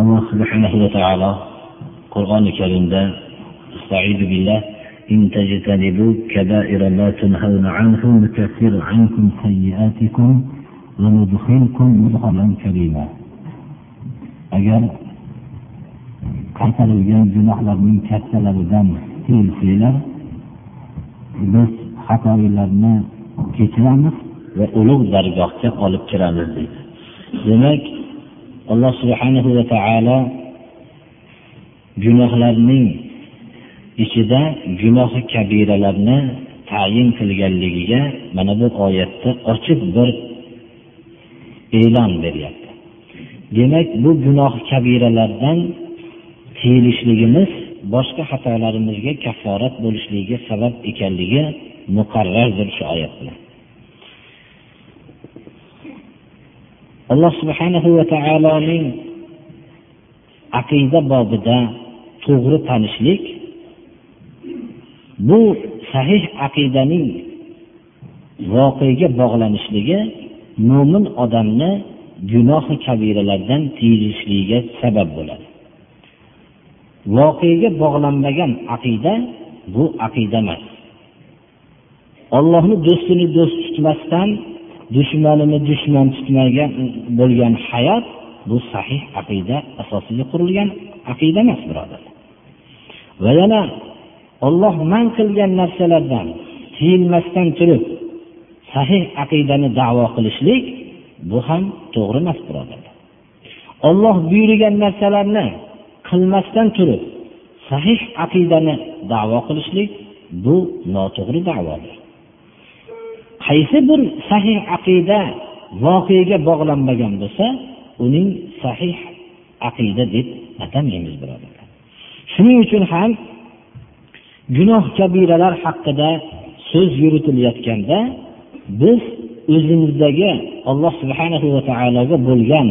alloh subhanahu va taolo qur'oni karimda استعيذ بالله إن تجتنبوا كبائر ما تنهون عنه نكفر عنكم سيئاتكم وندخلكم مدخلا كريما agar qaytarilgan gunohlarning kattalaridan tiyilsanglar biz xatolarni kechiramiz va ulug' dargohga olib kiramiz deydi demak alloh subhanahu va taolo gunohlarning ichida gunohi kabiralarni tayin qilganligiga mana bu oyatda ochiq bir e'lon beryapti. Demak bu gunoh kabiralardan tiyilishligimiz boshqa xatolarimizga kafforat bo'lishligiga sabab ekanligi muqarrardir shu oyat bilan. Alloh subhanahu va taoloning aqida bobida to'g'ri tanishlik bu sahih aqidaning voqega bog'lanishligi mo'min odamni gunohi kabiralardan tiyilishligiga sabab bo'ladi. Voqega bog'lanmagan aqida bu aqida emas. Ollohni do'stini do'st tutmasdan dushmanini dushman tutmagan bo'lgan hayot bu sahih aqida asosiga qurilgan aqida emas birodarlar va yana olloh man qilgan narsalardan tiyilmasdan turib sahih aqidani davo qilishlik bu ham to'g'ri emas birodarlar olloh buyurgan narsalarni qilmasdan turib sahih aqidani davo qilishlik bu noto'g'ri davodir. Qaysi bir sahih aqida voqeaga bog'lanmagan bo'lsa uning sahih aqida deb atamaymiz birodarlar. Shuning uchun ham gunoh kabiralar haqida so'z yuritilayotganda biz o'zimizdagi alloh subhanahu va taologa bo'lgan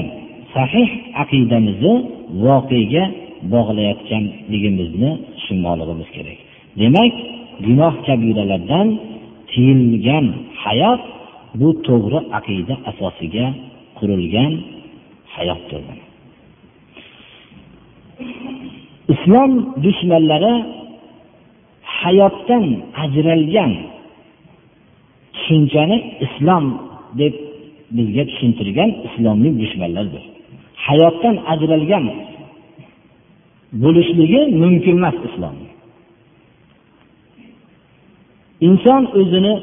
sahih aqidamizni voqega bog'layotganligimizni tushunmoqligimiz kerak. Demak gunoh kabiralardan tiyilgan hayot bu to'g'ri aqida asosiga qurilgan hayotdir. Islom dushmanlari hayotdan ajralgan tushunchani islom deb bizga tushuntirgan islomning dushmanlaridir hayotdan ajralgan bo'lishligi mumkin emas islom. Inson o'zini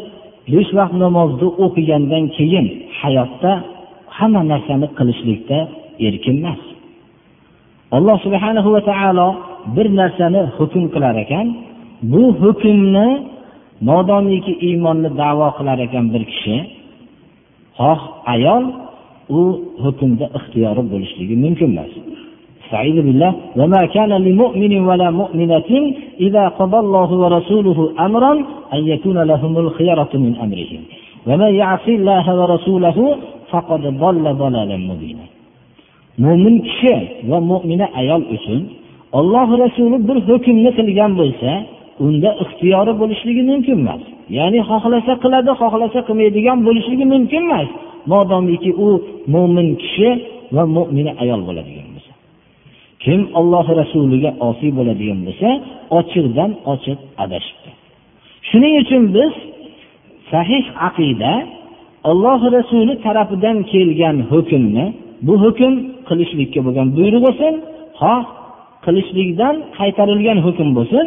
besh vaqt namozni o'qigandan keyin hayotda hamma narsani qilishlikda erkin emas. Alloh subhanahu va taolo bir narsani hukm qilar ekan. Bu hukmni modomiki iymonni davo qilar ekan bir kishi. Xoh ayol u hukmda ixtiyori bo'lishligi mumkin emas. استعيذ بالله وما كان لمؤمن ولا مؤمنة إذا قضى الله ورسوله أمرا أن يكون لهم الخيرة من أمرهم ومن يعص الله ورسوله فقد ضل ضلالا مبينا mo'min kishi va mo'mina ayol uchun olloh rasuli bir hukmni qilgan bo'lsa unda ixtiyori bo'lishligi mumkin emas ya'ni xohlasa qiladi xohlasa qilmaydigan bo'lishligi mumkin emas modomiki u mo'min kishi va mo'mina ayol bo'ladigan bo'lsa kim olloh rasuliga osiy bo'ladigan bo'lsa ochiqdan ochiq adashibdi. Shuning uchun biz sahih aqida olloh rasuli tarafidan kelgan hukmni bu hukm qilishlikka bo'lgan buyruq bo'lsin xoh qilishlikdan qaytarilgan hukm bo'lsin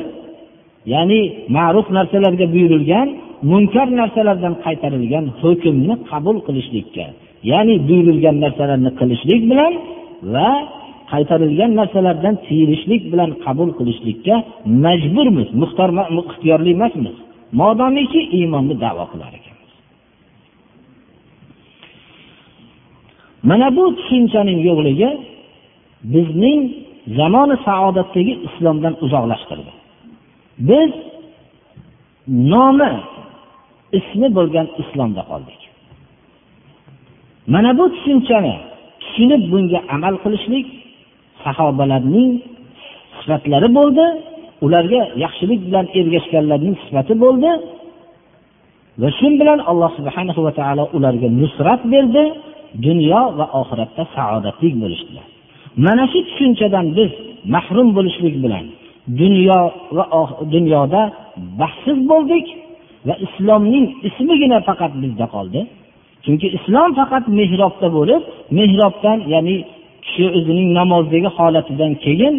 ya'ni ma'ruf narsalarga buyurilgan munkar narsalardan qaytarilgan hukmni qabul qilishlikka ya'ni buyurilgan narsalarni qilishlik bilan va qaytarilgan narsalardan tiyilishlik bilan qabul qilishlikka majburmiz. Ixtiyorli emasmiz. Modomiki iymonni davo qilar ekanmiz. Mana bu tushunchaning yo'qligi bizning zamoni saodatdagi islomdan uzoqlashtirdi. Biz nomi ismi bo'lgan islomda qoldik. Mana bu tushunchani tushunib bunga amal qilishlik sahobalarning sifatlari bo'ldi ularga yaxshilik bilan ergashganlarning sifati bo'ldi va shu bilan alloh subhana va taolo ularga nusrat berdi dunyo va oxiratda saodatli bo'lishdilar. Mana shu tushunchadan biz mahrum bo'lishlik bilan dunyo va dunyoda baxtsiz bo'ldik va islomning ismigina faqat bizda qoldi. Chunki islom faqat mehrobda bo'lib mehrobdan ya'ni kishi o'zining namozdagi holatidan keyin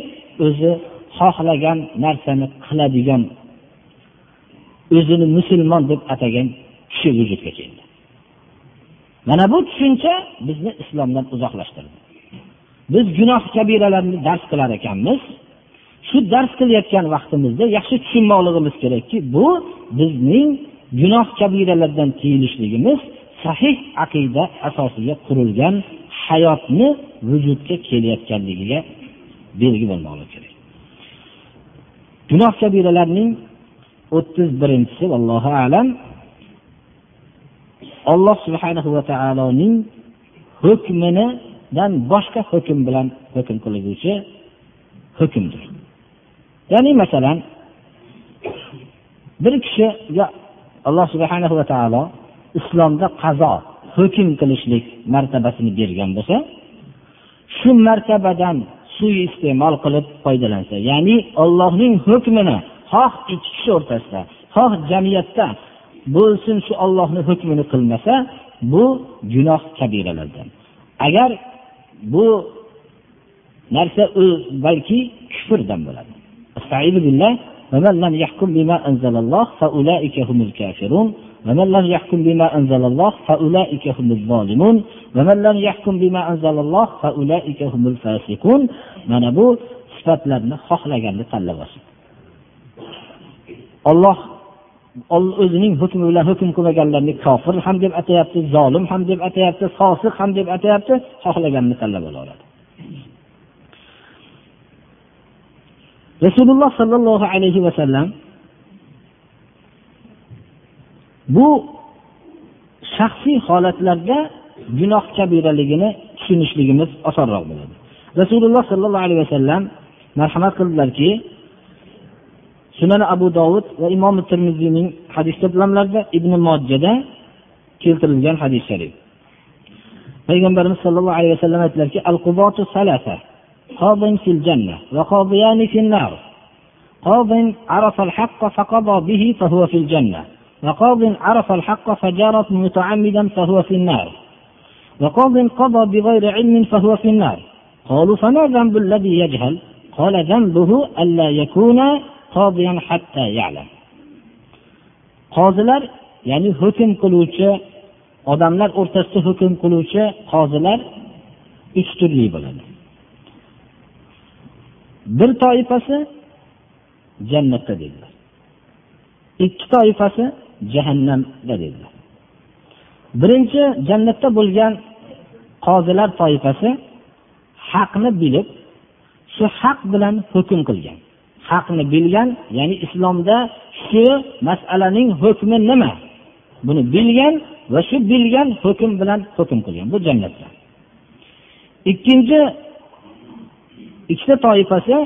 o'zi xohlagan narsani qiladigan o'zini musulmon deb atagan kishi vujudga keldi. Mana bu tushuncha bizni islomdan uzoqlashtirdi. Biz gunoh kabiralarni dars qilar ekanmiz. Shu dars qilayotgan vaqtimizda yaxshi tushunmoqligimiz kerakki bu bizning gunoh kabiralardan tiyilishligimiz sahih aqida asosiga qurilgan hayotni vujudga kelayotganligiga belgi bo'lmoqligi kerak. Gunoh kabiralarning o'ttiz birinchisi allohu alam alloh subhanahu va taoloning hukmidan boshqa hukm bilan hukm qilguvchi hukmdir. Ya'ni masalan bir kishiga alloh subhanahu va taolo islomda qazo hukm qilishlik martabasini bergan bo'lsa shu martabadan suiiste'mol qilib foydalansa ya'ni ollohning hukmini xoh ikki kishi o'rtasida xoh jamiyatda bo'lsin shu ollohni hukmini qilmasa bu gunoh kabiralardan. Agar bu narsa balki kufrdan bo'ladi. Billah لم يحكم بما أنزل الله فأولئك هم الكافرون ومن لم يحكم بما أنزل الله فأولئك هم الظالمون ومن لم يحكم بما أنزل الله فأولئك هم الفاسقون mana bu sifatlarni xohlaganni tanlab olsin olloh o'zining hukmi bilan hukm qilmaganlarni kofir ham deb atayapti zolim ham deb atayapti fosiq ham deb atayapti xohlaganini tanlab olaveradi rasululloh sollallohu alayhi vasallam bu shaxsiy holatlarda gunoh kabiraligini tushunishligimiz osonroq bo'ladi. Rasululloh sollallohu alayhi vasallam marhamat qildilarki sunan abu dovud va imom termiziyning hadis to'plamlarida ibn mojjada keltirilgan hadis sharif. Payg'ambarimiz sollallohu alayhi vasallam aytdilarki al fil janna va qobiyani bihi fa huwa fil janna. وقاض عرف الحق فجارت متعمدا فهو في النار وقاض قضى بغير علم فهو في النار قالوا فما ذنب الذي يجهل قال ذنبه ألا يكون قاضيا حتى يعلم qozilar ya'ni hukm qiluvchi odamlar o'rtasida hukm qiluvchi qozilar uch turli bo'ladi bir toifasi jannatda dedilar ikki toifasi jahannamda dedilar birinchi jannatda bo'lgan qozilar toifasi haqni bilib shu haq bilan hukm qilgan. Haqni bilgan ya'ni islomda shu masalaning hukmi nima? Buni bilgan va shu bilgan hukm bilan hukm qilgan bu jannatda. Ikkinchi ikkita toifasi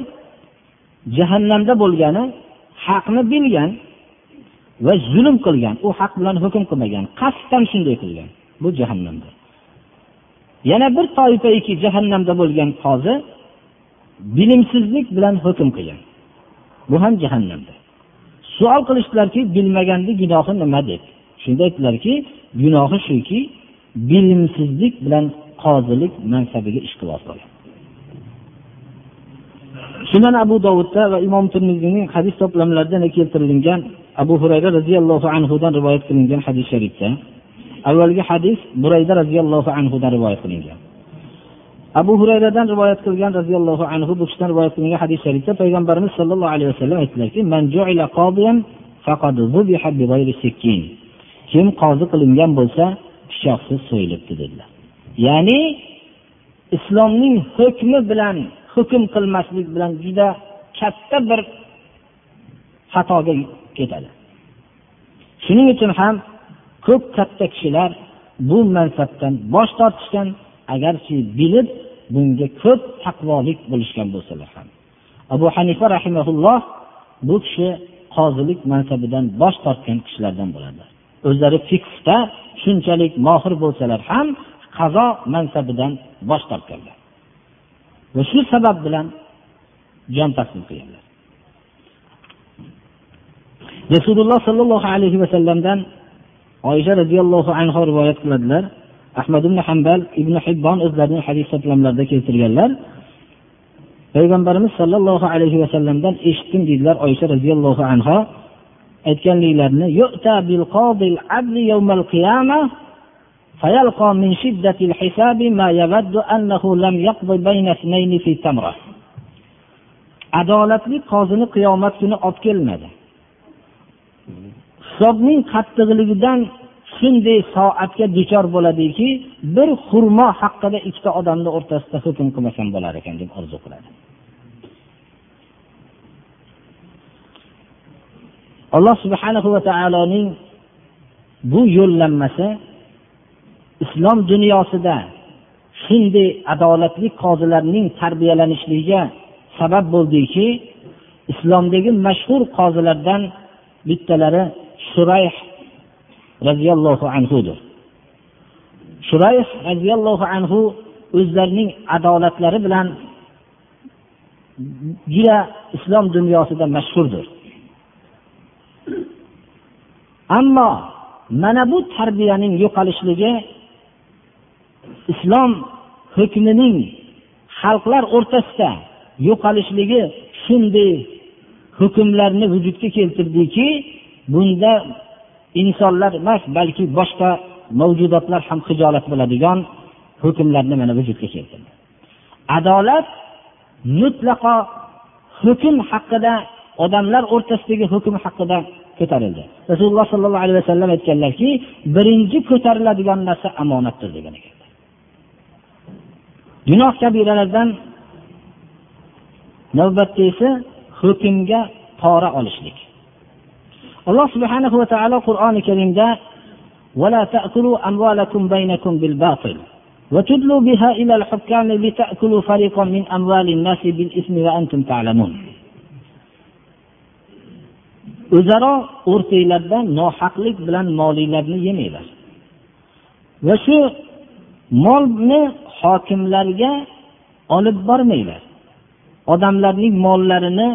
jahannamda bo'lgani haqni bilgan va zulm qilgan u haq bilan hukm qilmagan qasddan shunday qilgan. Bu jahannamda. Yana bir toifaiki jahannamda bo'lgan qozi bilimsizlik bilan hukm qilgan. Bu ham jahannamda. Savol qilishdilarki bilmaganda gunohi nima deb? Shunda aytdilarki gunohi shuki bilimsizlik bilan qozilik mansabiga ishqiboz bo'lgan. Sunan abu dovudda va imom termiziyning hadis to'plamlarida keltirilgan abu hurayra roziyallohu anhudan rivoyat qilingan hadis sharifda. Avvalgi hadis burayda roziyallohu anhudan rivoyat qilingan. Abu hurayradan rivoyat qilgan roziyallohu anhu bu kishidan rivoyat qilingan hadis sharifda payg'ambarimiz sollallohu alayhi vasallam aytdilarki kim qozi qilingan bo'lsa pichoqsiz so'yilibdi dedilar. Ya'ni islomning hukmi bilan hukm qilmaslik bilan juda katta bir xatoga ketadi. Shuning uchun ham ko'p katta kishilar bu mansabdan bosh tortishgan agarchi bilib bunga ko'p taqvolik bo'lishgan bo'lsalar ham. Abu hanifa rahimaulloh bu kishi qozilik mansabidan bosh tortgan kishilardan bo'ladi. O'zlari fiqda shunchalik mohir bo'lsalar ham qazo mansabidan bosh tortganlar. Va shu sabab bilan jon taslim qilganlar. rasululloh sollallohu alayhi vasallamdan oysha roziyallohu anhu rivoyat qiladilar ahmad ibn hambal ibn hibbon o'zlarining hadis to'plamlarida keltirganlar payg'ambarimiz sollallohu alayhi vasallamdan eshitdim deydilar oysha roziyallohu anhu aytganliklarini فيلقى من شدة الحساب ما يود أنه لم يقض بين اثنين في تمرة adolatli qozini qiyomat kuni olib kelinadi Hisobning qattiqligidan shunday soatga duchor bo'ladiki bir xurmo haqida ikkita odamni o'rtasida hukm qilmasam bo'lar ekan deb orzu qiladi. Alloh subhanahu va taoloning bu yo'llanmasi islom dunyosida shunday adolatli qozilarning tarbiyalanishiga sabab bo'ldiki islomdagi mashhur qozilardan bittalari shurayh roziyallohu anhudir shurayh roziyallohu anhu o'zlarining adolatlari bilan juda islom dunyosida mashhurdir. Ammo mana bu tarbiyaning yo'qolishligi islom hukmining xalqlar o'rtasida yo'qolishligi shunday hukmlarni vujudga keltirdiki bunda insonlar emas balki boshqa mavjudotlar ham hijolat bo'ladigan hukmlarni mana vujudga keltirdi. Adolat mutlaqo hukm haqida odamlar o'rtasidagi hukm haqida ko'tarildi. Rasululloh sollallohu alayhi vasallam aytganlarki birinchi ko'tariladigan narsa omonatdir degan ekanlar gunoh kabiralardan navbatda esa hukmga pora olishlik alloh subhanahu va taolo qur'oni karimda ولا تأكلوا أموالكم بينكم بالباطل وتدلوا بها إلى الحكام لتأكلوا فريقا من أموال الناس بالإثم وأنتم تعلمون o'zaro o'rtanglarda nohaqlik bilan molinglarni yemanglar va shu molni hokimlarga olib bormanglar odamlarning mollarini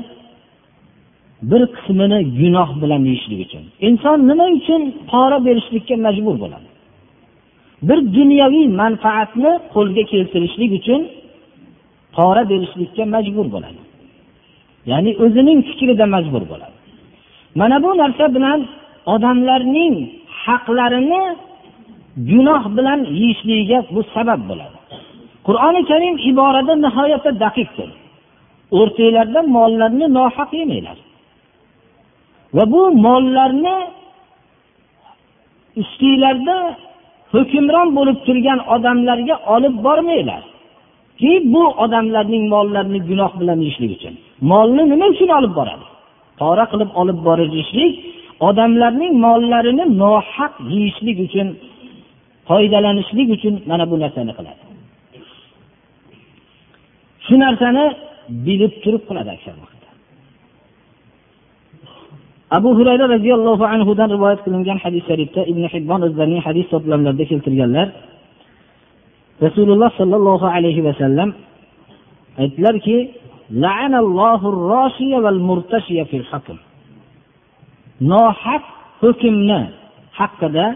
bir qismini gunoh bilan yeyishlik uchun. Inson nima uchun pora berishlikka majbur bo'ladi? Bir dunyoviy manfaatni qo'lga keltirishlik uchun pora berishlikka majbur bo'ladi. Ya'ni o'zining fikrida majbur bo'ladi. Mana bu narsa bilan odamlarning haqlarini gunoh bilan yeyishligiga bu sabab bo'ladi. Qur'oni karim iborada nihoyatda daqiqdir. O'rtanglarda mollarni nohaq yemanglar va bu mollarni ustinglarda hukmron bo'lib turgan odamlarga olib bormanglarki bu odamlarning mollarini gunoh bilan yeyishlik uchun. Molni nima uchun olib boradi? Pora qilib olib borishlik odamlarning mollarini nohaq yeyishlik uchun foydalanishlik uchun mana bu narsani qiladi. Shu narsani bilib turib qiladi aksar abu hurayra roziyallohu anhudan rivoyat qilingan hadis sharifda ibn hibbon o'zlarining hadis to'plamlarida keltirganlar rasululloh sollallohu alayhi vasallam aytdilarki nohaq hukmni haqida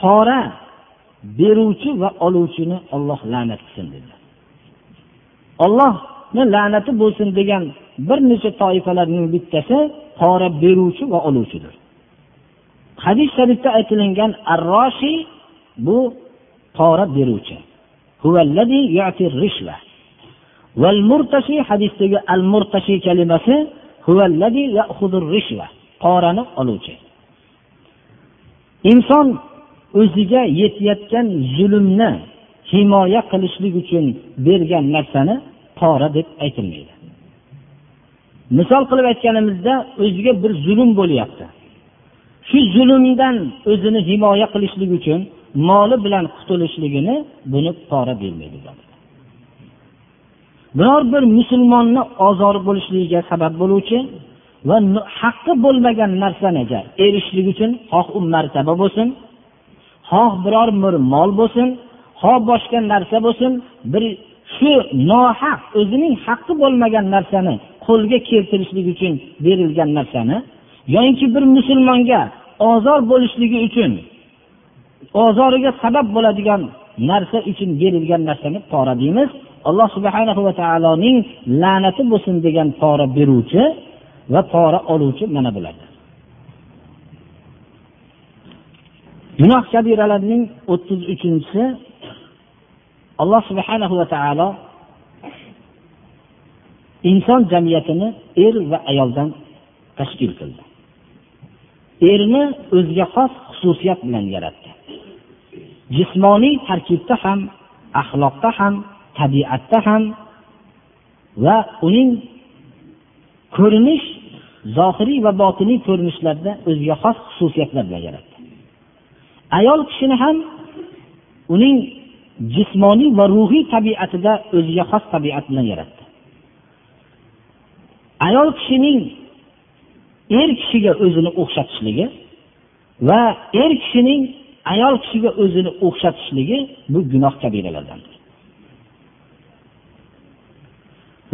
pora beruvchi va oluvchini olloh la'nat qilsin dedilar. Olloh la'nati bo'lsin degan bir necha toifalarning bittasi pora beruvchi va oluvchidir. Hadis sharifda aytilingan arroshi bu pora beruvchi. Val murtashi hadisdagi al murtashi kalimasi qorani oluvchi. Inson o'ziga yetayotgan zulmni himoya qilishlik uchun bergan narsani pora deb aytilmaydi. Misol qilib aytganimizda o'ziga bir zulm bo'lyapti. Shu zulmdan o'zini himoya qilishlik uchun moli bilan qutulishligini buni pora bermaydi biror bir musulmonni ozori bo'lishligiga sabab bo'luvchi va haqqi bo'lmagan narsaniga erishishlik uchun xoh u martaba bo'lsin xoh biror bir mol bo'lsin xoh boshqa narsa bo'lsin bir shu nohaq o'zining haqqi bo'lmagan narsani qo'lga keltirishlik uchun berilgan narsani yoinki bir musulmonga ozor bo'lishligi uchun ozoriga sabab bo'ladigan narsa uchun berilgan narsani pora deymiz. Alloh subhana va taoloning la'nati bo'lsin degan pora beruvchi va pora oluvchi mana bulardir gunoh kabiralarning o'ttiz uchinchisi alloh subhana va taolo inson jamiyatini er va ayoldan tashkil qildi. Erni o'ziga xos xususiyat bilan yaratdi. Jismoniy tarkibda ham axloqda ham tabiatda ham va uning ko'rinish zohiriy va botiniy ko'rinishlarda o'ziga xos xususiyatlar bilan yaratdi. Ayol kishini ham uning jismoniy va ruhiy tabiatida o'ziga xos tabiat bilan yaratdi. Ayol kishining er kishiga o'zini o'xshatishligi va er kishining ayol kishiga o'zini o'xshatishligi bu gunoh kabiralardandir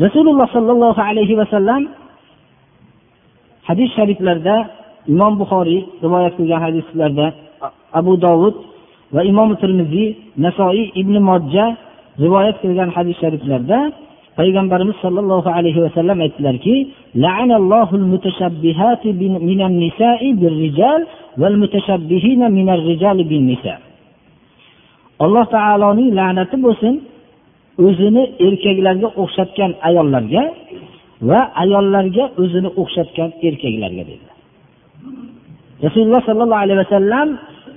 rasululloh sollallohu alayhi vasallam hadis shariflarda imom buxoriy rivoyat qilgan hadislarda abu dovud va imom termiziy nasoiy ibn mojja rivoyat qilgan hadis shariflarda payg'ambarimiz sollallohu alayhi vasallam aytdilarki alloh taoloning la'nati bo'lsin o'zini erkaklarga o'xshatgan ayollarga va ayollarga o'zini o'xshatgan erkaklarga dedilar. Rasululloh sollallohu alayhi vasallam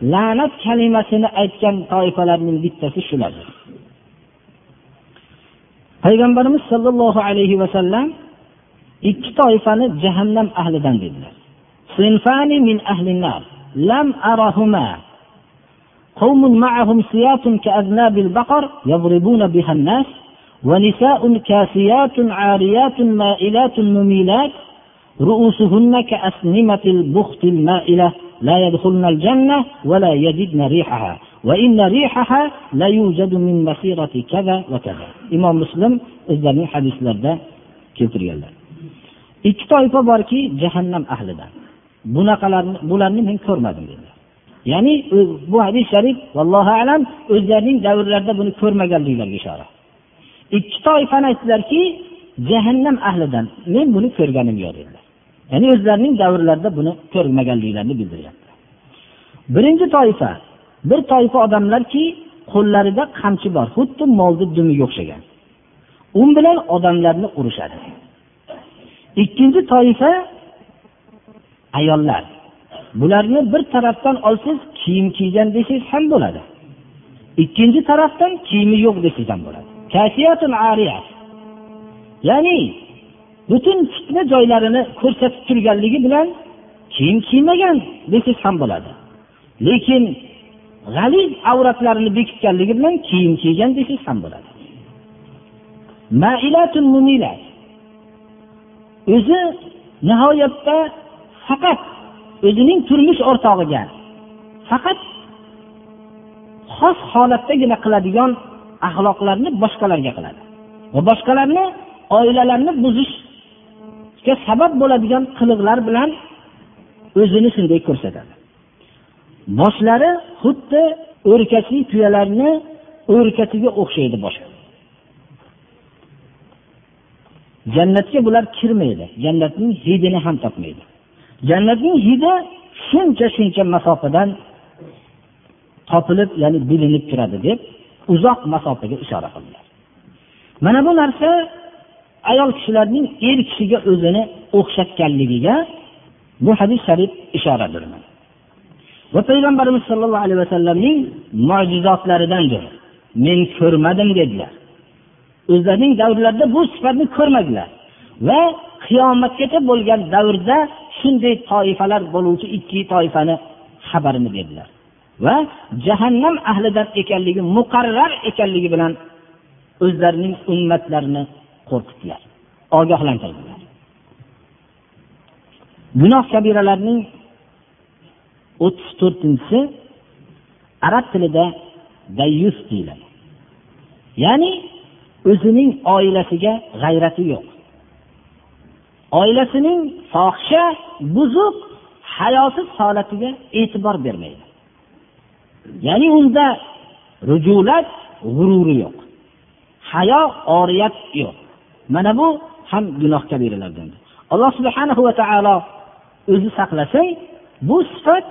la'nat kalimasini aytgan toifalarning bittasi shulardir payg'ambarimiz sollallohu alayhi vasallam ikki toifani jahannam ahlidan dedilar min lam arahuma قوم معهم سيات كأذناب البقر يضربون بها الناس ونساء كاسيات عاريات مائلات مميلات رؤوسهن كأسنمة البخت المائلة لا يدخلن الجنة ولا يجدن ريحها وإن ريحها لا يوجد من مسيرة كذا وكذا إمام مسلم o'zlarining hadislarida keltirganlar ikki toifa borki jahannam ahlidan bunaqalarni bularni men ko'rmadim dedilar ya'ni bu hadis sharif vallohu alam o'zlarining davrlarida buni ko'rmaganliklariga ishora ikki toifani aytdilarki jahannam ahlidan men buni ko'rganim yo'q dedilar ya'ni o'zlarining davrlarida buni ko'rmaganliklarini bildiryapti. Birinchi toifa bir toifa odamlarki qo'llarida qamchi bor xuddi molni dumiga o'xshagan u bilan odamlarni urishadi. Ikkinchi toifa ayollar. Bularni bir tarafdan olsangiz kiyim kiygan desangiz ham bo'ladi. Ikkinchi tarafdan kiyimi yo'q desangiz ham bo'ladi. Ya'ni butun fitna joylarini ko'rsatib turganligi bilan kiyim kiymagan desangiz ham bo'ladi. Lekin g'aliz avratlarini bekitganligi bilan kiyim kiygan desangiz ham bo'ladi. O'zi nihoyatda faqat o'zining turmush o'rtog'iga faqat xos holatdagina qiladigan axloqlarni boshqalarga qiladi va boshqalarni oilalarni buzish buzishga sabab bo'ladigan qiliqlar bilan o'zini shunday ko'rsatadi. Boshlari xuddi o'rkachli tuyalarni o'rkatiga o'xshaydi boshi jannatga bular kirmaydi. Jannatning hidini ham topmaydi. Jannatning hidi shuncha shuncha masofadan topilib ya'ni bilinib turadi deb uzoq masofaga ishora qildilar. Mana bu narsa ayol kishilarning er kishiga o'zini o'xshatganligiga bu hadis sharif ishoradir va payg'ambarimiz sollallohu alayhi vasallamning mo'jizotlaridandir. Men ko'rmadim dedilar. O'zlarining davrlarida bu sifatni ko'rmadilar. Va qiyomatgacha bo'lgan davrda shunday toifalar bo'luvchi ikki toifani xabarini berdilar. Va jahannam ahlidan ekanligi muqarrar ekanligi bilan o'zlarining ummatlarini qo'rqitdilar ogohlantirdilar. Gunoh kabiralarning o'ttiz to'rtinchisi arab tilida dayyus deyiladi. Ya'ni o'zining oilasiga g'ayrati yo'q. Oilasining fohisha buzuq hayosiz holatiga e'tibor bermaydi. Ya'ni unda rujulat g'ururi yo'q. Hayo oriyat yo'q. Mana bu ham gunoh kabiralardan alloh subhanahu va taolo o'zi saqlasin bu sifat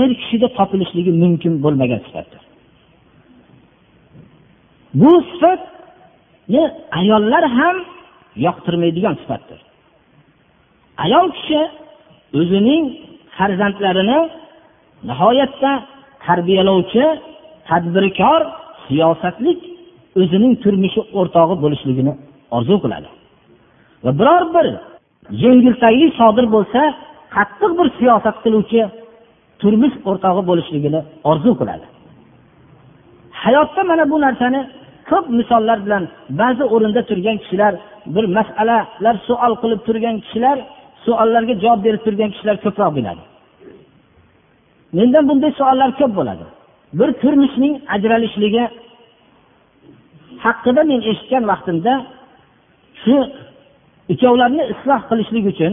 er kishida topilishligi mumkin bo'lmagan sifatdir. Bu sifatni ayollar ham yoqtirmaydigan sifatdir. Ayol kishi o'zining farzandlarini nihoyatda tarbiyalovchi tadbirkor siyosatlik o'zining turmushi o'rtog'i bo'lishligini orzu qiladi. Va biror bir yengiltaklik sodir bo'lsa qattiq bir siyosat qiluvchi turmush o'rtog'i bo'lishligini orzu qiladi. Hayotda mana bu narsani ko'p misollar bilan ba'zi o'rinda turgan kishilar bir masalalar savol qilib turgan kishilar savollarga javob berib turgan kishilar ko'proq biladi mendan bunday savollar ko'p bo'ladi. Bir turmushning ajralishligi haqida men eshitgan vaqtimda shu ikkovlarni isloh qilishlik uchun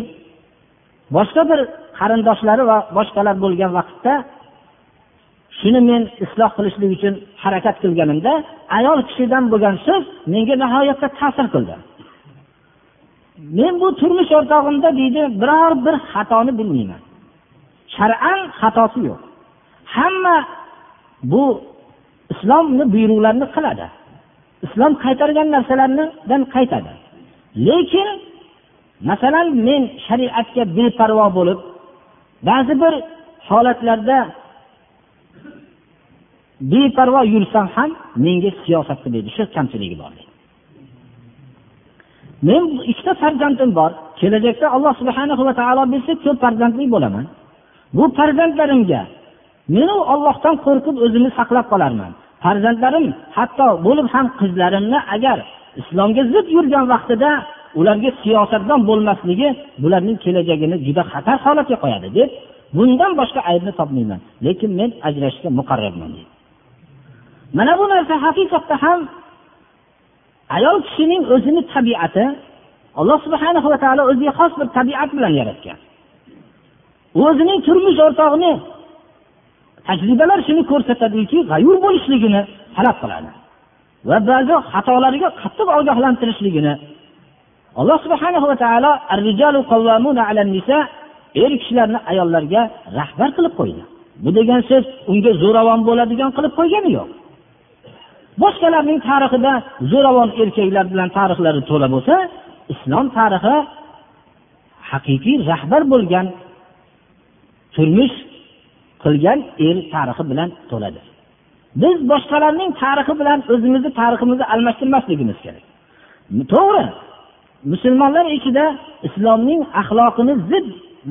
boshqa bir qarindoshlari va boshqalar bo'lgan vaqtda shuni men isloh qilishlik uchun harakat qilganimda ayol kishidan bo'lgan so'z menga nihoyatda ta'sir qildi. Men bu turmush o'rtog'imda deydi biror bir xatoni bilmayman. Shar'an xatosi yo'q. Hamma bu islomni buyruqlarini qiladi. Islom qaytargan narsalardan qaytadi. Lekin masalan men shariatga beparvo bo'lib ba'zi bir holatlarda beparvo yursam ham menga siyosat deydi. Shu kamchiligi bor men ikkita farzandim bor. Kelajakda alloh subhana va taolo bersa ko'p farzandli bo'laman. Bu farzandlarimga meni ollohdan qo'rqib o'zimni saqlab qolarman. Farzandlarim hatto bo'lib ham qizlarimni agar islomga zid yurgan vaqtida ularga siyosatdan bo'lmasligi bularning kelajagini juda xatar holatga qo'yadi deb bundan boshqa aybni topmayman. Lekin men ajrashishga muqarrarman deydi mana bu narsa haqiqatda ham ayol kishining o'zini tabiati alloh subhana va taolo o'ziga xos bir tabiat bilan yaratgan. O'zining turmush o'rtog'ini tajribalar shuni ko'rsatadiki g'ayur bo'lishligini talab qiladi. Va ba'zi xatolariga qattiq ogohlantirishligini alloh subhana va taolo er kishilarni ayollarga rahbar qilib qo'ydi. Bu degan so'z unga zo'ravon bo'ladigan qilib qo'ygani yo'q. Boshqalarning tarixida zo'ravon erkaklar bilan tarixlari to'la bo'lsa islom tarixi haqiqiy rahbar bo'lgan turmush qilgan er tarixi bilan to'ladi biz boshqalarning tarixi bilan o'zimizni tariximizni almashtirmasligimiz kerak. To'g'ri musulmonlar ichida islomning axloqini zid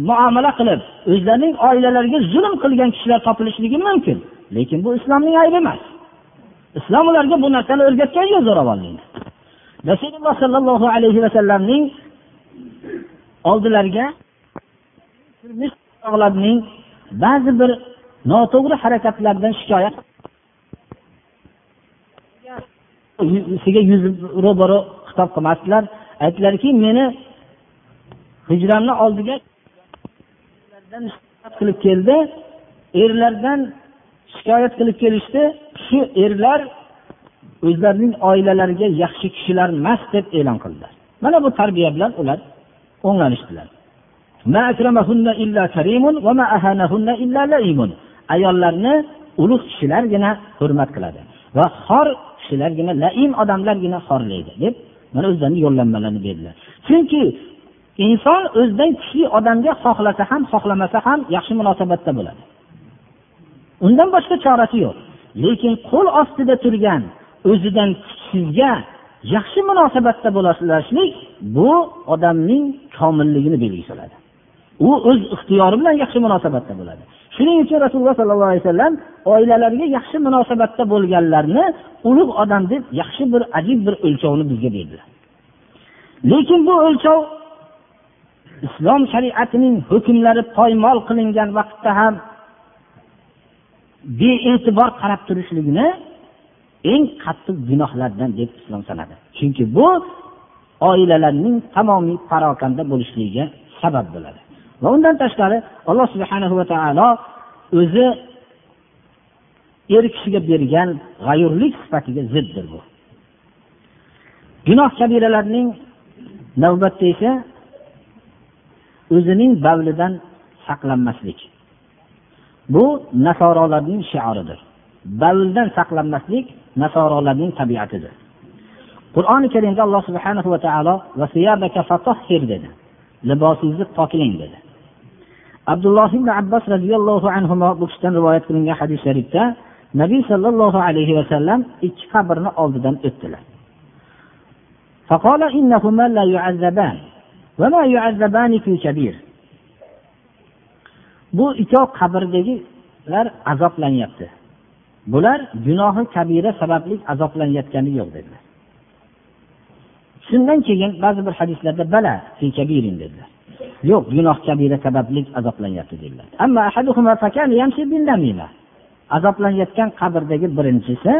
muomala qilib o'zlarining oilalariga zulm qilgan kishilar topilishligi mumkin lekin bu islomning aybi emas. Islom ularga bu narsani o'rgatgan yo'q zo'ravonlikni rasululloh sollallohu alayhi vasallamning oldilariga ba'zi bir noto'g'ri harakatlardan shikoyat siga yuz ro'baro xitob qilmasdilar. Aytdilarki meni hijramni oldiga qilib keldi. Erlardan shikoyat qilib kelishdi. Shu erlar o'zlarining oilalariga yaxshi kishilar emas deb e'lon qildilar. Mana bu tarbiya bilan ular o'nglanishdilar ayollarni ulug' kishilargina hurmat qiladi. Va xor kishilargina laim odamlargina xorlaydi deb mana o'zlarini yo'llanmalarini berdilar. Chunki inson o'zidan kuchli odamga xohlasa ham xohlamasa ham yaxshi munosabatda bo'ladi. Undan boshqa chorasi yo'q. Lekin qo'l ostida turgan o'zidan kuchsizga yaxshi munosabatda bo'lishlik bu odamning komilligini belgisi bo'ladi u o'z ixtiyori bilan yaxshi munosabatda bo'ladi. Shuning uchun rasululloh sollallohu alayhi vasallam oilalariga yaxshi munosabatda bo'lganlarni ulug' odam deb yaxshi bir ajib bir o'lchovni bizga berdilar. Lekin bu o'lchov islom shariatining hukmlari poymol qilingan vaqtda ham bee'tibor qarab turishlikni eng qattiq gunohlardan deb islom sanadi. Chunki bu oilalarning tamomiy parokanda bo'lishligiga sabab bo'ladi. Va undan tashqari alloh subhana va taolo o'zi er kishiga bergan g'ayurlik sifatiga ziddir bu. Gunoh kabiralarning navbatda esa o'zining bavlidan saqlanmaslik. Bu nasorolarning shioridir. Bavldan saqlanmaslik nasorolarning tabiatidir. Qur'oni karimda alloh subhanahu va taolo dedi. Libosingizni poklang dedi. abdulloh ibn abbos roziyallohu anhu bu kishidan rivoyat qilingan hadis sharifda nabiy sollallohu alayhi vasallam ikki qabrni oldidan o'tdilar فقال إنهما لا يعذبان وما يعذبان في كبير bu ikkov qabrdagilar azoblanyapti bular gunohi kabira sababli azoblanayotgani yo'q dedilar shundan keyin ba'zi bir hadislarda bala fi kabirin dedilar Yo'q gunoh kabira sababli azoblanyapti dedilar. Azoblanayotgan qabrdagi birinchisi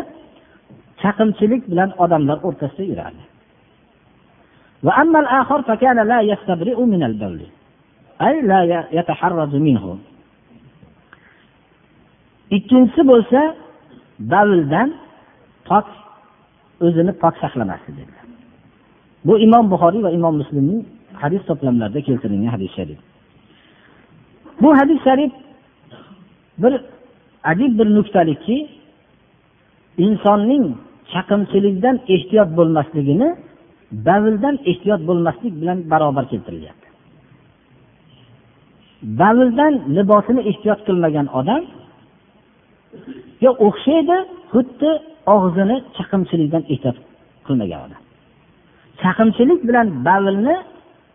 chaqimchilik bilan odamlar o'rtasida yurardi. Ikkinchisi bo'lsa davldan pok o'zini pok saqlamasdi dedilar. Bu imom buxoriy va imom muslimning hadis to'plamlarida keltirilgan hadis sharif. Bu hadis sharif bir ajib bir nuqtalikki insonning chaqimchilikdan ehtiyot bo'lmasligini bavildan ehtiyot bo'lmaslik bilan barobar keltirilyapti bavildan libosini ehtiyot qilmagan odam o'xshaydi xuddi og'zini chaqimchilikdan ehtiyot qilmagan odam. Chaqimchilik bilan bavlni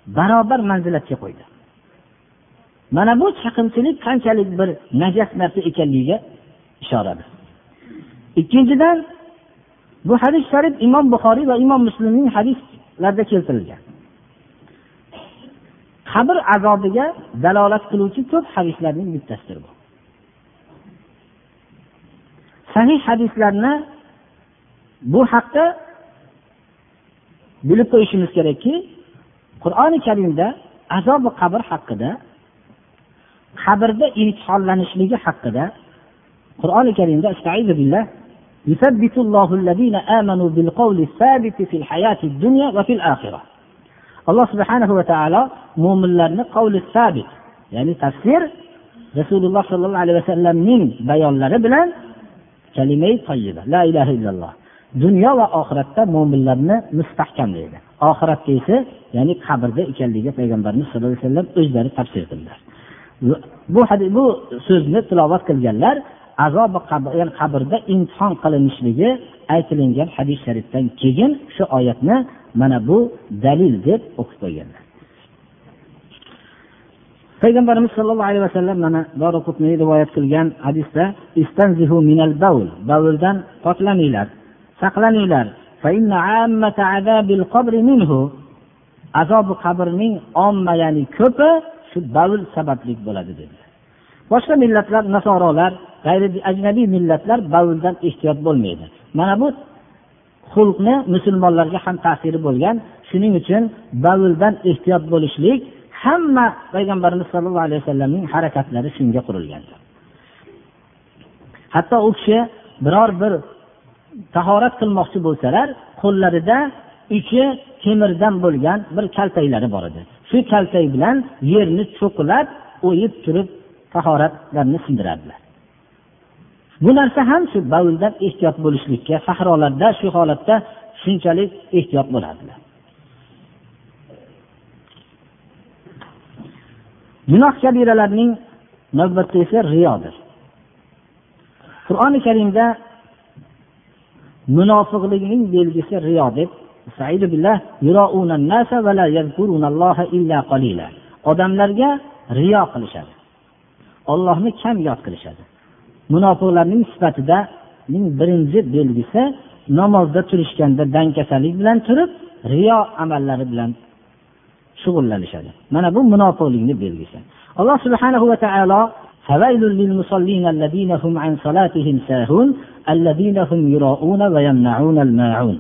barobar manzilatga qo'ydi. Mana bu chaqimchilik qanchalik bir najas narsa ekanligiga ishoradir ikkinchidan bu hadis sharif imom buxoriy va imom muslimning hadislarida keltirilgan. Qabr azobiga dalolat qiluvchi ko'p hadislarning bittasidir bu. Sahih hadislarni bu haqda bilib qo'yishimiz kerakki qur'oni karimda azobi qabr haqida qabrda imtihonlanishligi haqida qur'oni karimda يثبت الله الذين آمنوا بالقول الثابت في الحياة الدنيا وفي الآخرة alloh subhanahu va taolo mo'minlarni qavli sabit ya'ni tafsir rasululloh sollallohu alayhi vasallamning bayonlari bilan kalimai toyiba la ilaha illalloh Dunyo va oxiratda mo'minlarni mustahkamlaydi oxiratda esa ya'ni qabrda ekanligiga payg'ambarimiz sallallohu alayhi vasallam o'zlari tafsir qildilar. Bu hadis bu so'zni tilovat qilganlar azobi ya'ni qabrda imtihon qilinishligi aytilingan hadis sharifdan keyin shu oyatni mana bu dalil deb o'qib qo'yganlar. Payg'ambarimiz sollallohu alayhi vasallam mana rivoyat qilgan hadisda istanzihu minal baul bavldan poklaninglar saqlaninglar. Azobi qabrning omma ya'ni ko'pi shu bavl sababli bo'ladi dedilar. Boshqa millatlar nasorolar g'ayri ajnabiy millatlar bavldan ehtiyot bo'lmaydi. Mana bu xulqni musulmonlarga ham ta'siri bo'lgan shuning uchun bavldan ehtiyot bo'lishlik hamma payg'ambarimiz sollallohu alayhi vasallamning harakatlari shunga qurilgandir hatto u kishi biror bir tahorat qilmoqchi bo'lsalar qo'llarida ichi temirdan bo'lgan bir kaltaklari bor edi. Shu kaltak bilan yerni cho'qilab o'yib turib tahoratlarni sindiradilar. Bu narsa ham shu bavldan ehtiyot bo'lishlikka sahrolarda shu holatda shunchalik ehtiyot bo'ladilar gunoh kabiralarning navbatda esa riyodir. Qur'oni karimda munofiqlikning belgisi riyo deb odamlarga riyo qilishadi. Ollohni kam yod qilishadi. Munofiqlarning sifatida birinchi belgisi namozda turishganda dangkasalik bilan turib riyo amallari bilan shug'ullanishadi. Mana bu munofiqlikni belgisi. Alloh subhanahu va taolo فويل للمصلين الذين هم عن صلاتهم ساهون الذين هم يراءون ويمنعون الماعون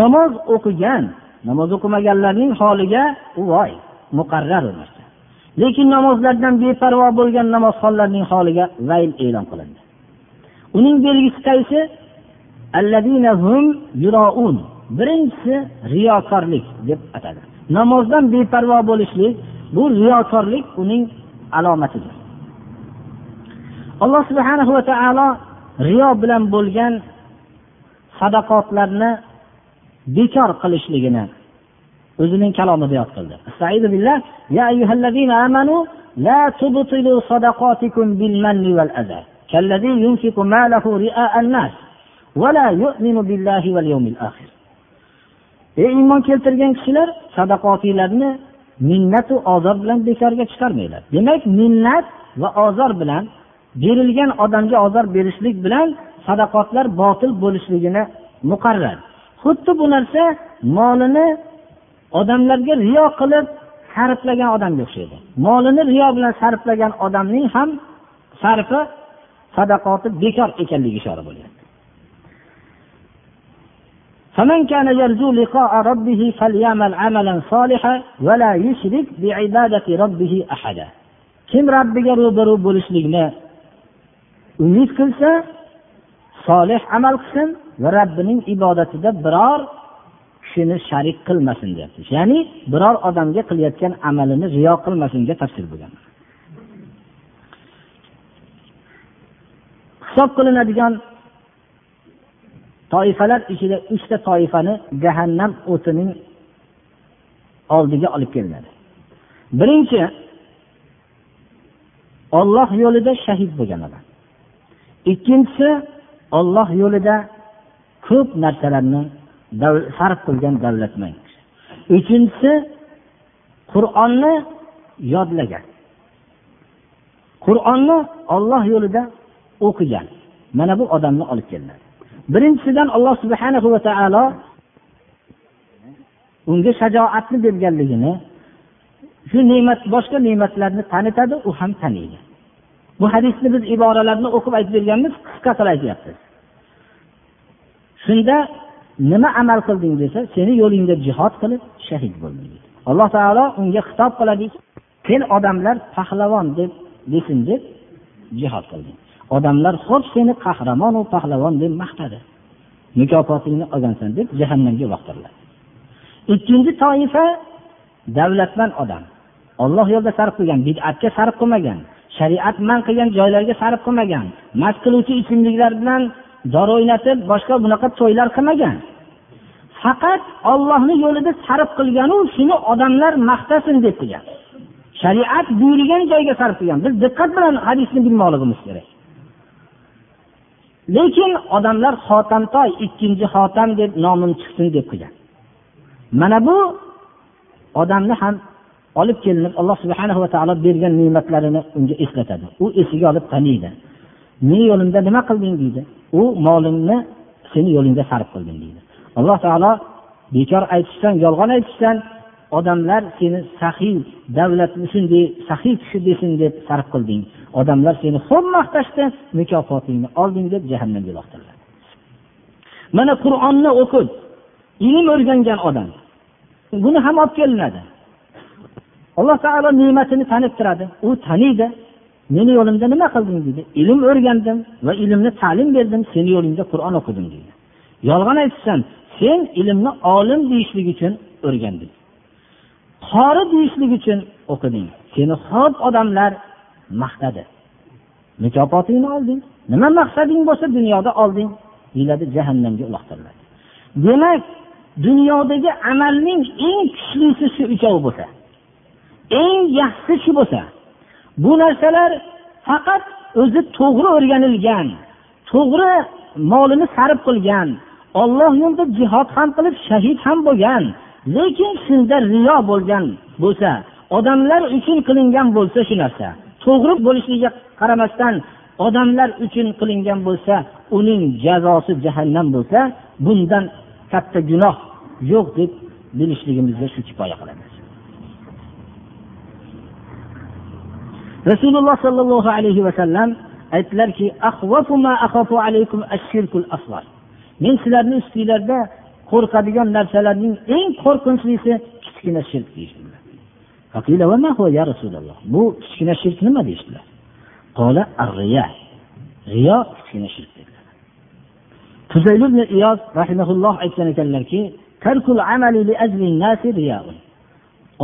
namoz o'qigan namoz o'qimaganlarning holiga voy muqarrar lekin namozlardan beparvo bo'lgan namozxonlarning holiga vayl e'lon qilindi uning belgisi qaysi birinchisi riyokorlik deb atadi namozdan beparvo bo'lishlik bu riyokorlik uning alomatidir alloh subhana va taolo riyo bilan bo'lgan sadaqotlarni bekor qilishligini o'zining kalomida yod qildi لا تبطلوا صدقاتكم بالمن والأذى كالذي ينفق ماله رئاء الناس ولا يؤمن بالله واليوم الآخر ey iymon keltirgan kishilar sadaqotinglarni minnatu ozor bilan bekorga chiqarmanglar. Demak minnat va ozor bilan berilgan odamga ozor berishlik bilan sadaqotlar botil bo'lishligini muqarrar. Xuddi bu narsa molini odamlarga riyo qilib sarflagan odamga o'xshaydi. Molini riyo bilan sarflagan odamning ham sarfi sadaqoti bekor ekanligiga ishora bo'lgan. فمن كان يرجو لقاء ربه فليعمل عملا صالحا ولا يشرك بعبادة ربه أحدا kim robbiga ro'baru bo'lishlikni umid qilsa solih amal qilsin va robbining ibodatida biror kishini sharik qilmasin deyapti ya'ni biror odamga qilayotgan amalini riyo qilmasinga tafsir bo'lgan hisob qilinadigan toifalar ichida uchta toifani jahannam o'tining oldiga olib kelinadi. Birinchi olloh yo'lida shahid bo'lgan odam. Ikkinchisi olloh yo'lida ko'p narsalarni sarf qilgan davlatmand uchinchisi qur'onni yodlagan. Qur'onni olloh yo'lida o'qigan. Mana bu odamni olib kelinadi. Birinchisidan alloh subhana va taolo unga shajoatni berganligini shu ne'mat boshqa ne'matlarni tanitadi u ham taniydi. Bu hadisni biz iboralarni o'qib aytib berganmiz qisqa qilib aytyapmiz. Shunda nima amal qilding desa seni yo'lingda jihod qilib shahid bo'lding alloh taolo unga xitob qiladi sen odamlar pahlavon deb desin deb jihod qilding. Odamlar xo'p seni qahramonu pahlavon deb maqtadi. Mukofotingni olgansan deb jahannamga uloqtiriladi ikkinchi toifa davlatmand odam. Olloh yo'lida sarf qilgan bid'atga sarf qilmagan shariat man qilgan joylarga sarf qilmagan mast qiluvchi ichimliklar bilan dori o'ynatib boshqa bunaqa to'ylar qilmagan. Faqat ollohni yo'lida sarf qilganu shuni odamlar maqtasin deb qilgan. Shariat buyurgan joyga sarf qilgan. Biz diqqat bilan hadisni bilmoqligimiz kerak. Lekin odamlar xotamtoy ikkinchi xotam deb nomim chiqsin deb qilgan mana bu odamni ham olib kelinib alloh subhana va taolo bergan ne'matlarini unga eslatadi. U esiga olib taniydi men yo'limda nima qilding deydi. U molimni seni yo'lingda sarf qildim deydi. Alloh taolo bekor aytishsan yolg'on aytishsan odamlar seni saxiy davlatni shunday saxiy kishi desin deb sarf qilding. Odamlar seni xo'p maqtashdi mukofotingni olding deb jahannamga uloqtiriladi mana qur'onni o'qib ilm o'rgangan odam buni ham olib kelinadi. Alloh taolo ne'matini tanib turadi. U taniydi meni yo'limda nima qilding deydi ilm o'rgandim va ilmni ta'lim berdim seni yo'lingda qur'on o'qidim deydi yolg'on aytishsan sen ilmni olim deyishlik uchun o'rganding. Qori deyishlik uchun o'qiding. Seni xo'p odamlar maqtadi. Mukofotingni olding. Nima maqsading bo'lsa dunyoda olding deyiladi jahannamga uloqtiriladi. Demak dunyodagi amalning eng kuchlisi shu uchovi bo'lsa eng yaxshisi shu bo'lsa bu narsalar faqat o'zi to'g'ri o'rganilgan to'g'ri molini sarf qilgan olloh yo'lida jihod ham qilib shahid ham bo'lgan lekin shunda riyo bo'lgan bo'lsa odamlar uchun qilingan bo'lsa shu narsa to'g'ri bo'lishligiga qaramasdan odamlar uchun qilingan bo'lsa uning jazosi jahannam bo'lsa bundan katta gunoh yo'q deb bilishligimizga shu kifoya qiladi rasululloh sollallohu alayhi vasallam aytdilarki men sizlarni ustinglarda qo'rqadigan narsalarning eng qo'rqinchlisi kichkina shirk deyishdilar bu kichkina shirk nima deyishdilar riyo kichkina shirk dedilar tuzayl ibn iyoz rahimahulloh aytgan ekanlarki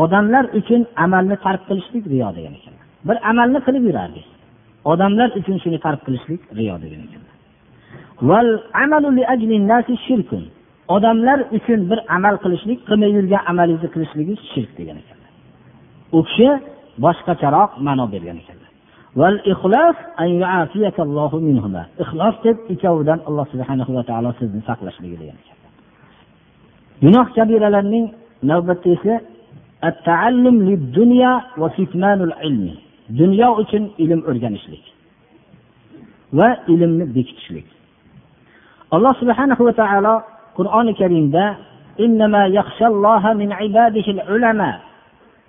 odamlar uchun amalni tark qilishlik riyo degan ekanlar. Bir amalni qilib yurardik. Odamlar uchun shuni tark qilishlik riyo degan ekanlar. Odamlar uchun bir amal qilishlik qilmay yurgan amalingizni qilishligingiz shirk degan ekanlar. U kishi boshqacharoq ma'no bergan ekanlar ixlos deb ikkovidan alloh subhanahu va taolo sizni saqlashligi degan ekanlar gunoh kabiralarning navbatda dunyo uchun ilm o'rganishlik va ilmni bekitishlik. Alloh subhanahu va taolo qur'oni karimda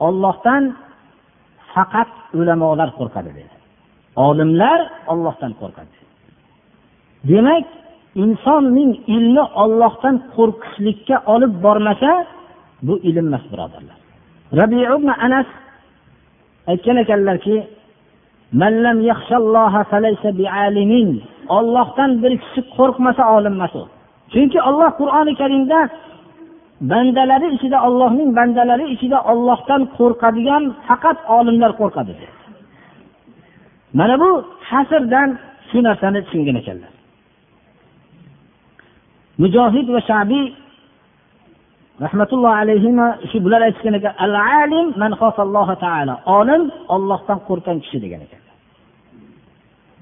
ollohdan faqat ulamolar qo'rqadi dedi. Olimlar ollohdan qo'rqadi. Demak insonning ilmi ollohdan qo'rqishlikka olib bormasa bu ilm emas birodarlar. Rabi ibn anas aytgan ekanlarki ollohdan bir kishi qo'rqmasa olim emas u. Chunki olloh qur'oni karimda bandalari ichida ollohning bandalari ichida ollohdan qo'rqadigan faqat olimlar qo'rqadi. Mana bu hasrdan shu narsani tushungan ekanlar. Mujohid va shabiy rahmatulloh alayhi shu bular aytishgan ekan al alim man taala. Olim ollohdan qo'rqqan kishi degan ekanlar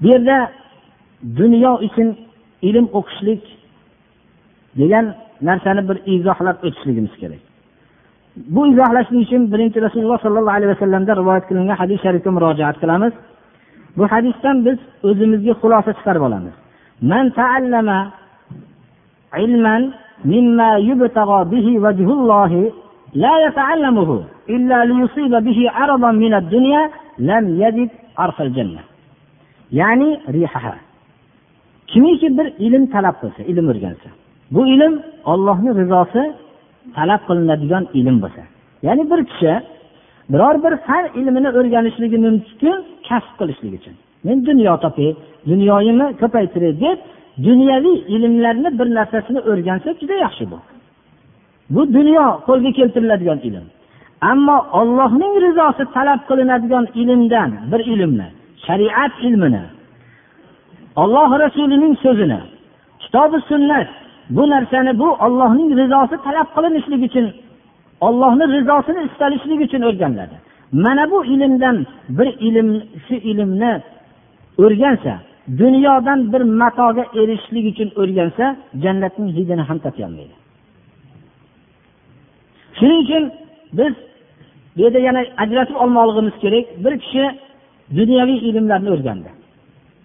bu yerda dunyo uchun ilm o'qishlik degan narsani bir izohlab o'tishligimiz kerak bu izohlashlik uchun birinchi rasululloh sollallohu alayhi vasallamdan rivoyat qilingan hadis sharifga murojaat qilamiz bu hadisdan biz o'zimizga xulosa chiqarib olamiz man taallama ilman مما يبتغى به وجه الله لا يتعلمه إلا ليصيب به عرضا من الدنيا لم يجد عرف الجنة يعني ريحها kimiki bir ilm talab qilsa ilm o'rgansa Bu ilm ollohni rizosi talab qilinadigan ilm bo'lsa. Ya'ni bir kishi biror bir fan ilmini o'rganishligi mumkin kasb qilishlik uchun. Men dunyo topay dunyoyimni ko'paytiray deb dunyoviy ilmlarni bir narsasini o'rgansa juda yaxshi bu. Bu dunyo qo'lga keltiriladigan ilm. Ammo ollohning rizosi talab qilinadigan ilmdan bir ilmni shariat ilmini olloh rasulining so'zini kitobi sunnat bu narsani bu ollohning rizosi talab qilinishlik uchun ollohni rizosini istalishlik uchun o'rganiladi. Mana bu ilmdan bir ilm shu ilmni o'rgansa dunyodan bir matoga erishishlik uchun o'rgansa jannatning hidini ham topolmaydi shuning uchun biz bu yerda yana ajratib olmoqligimiz kerak. Bir kishi dunyoviy ilmlarni o'rgandi.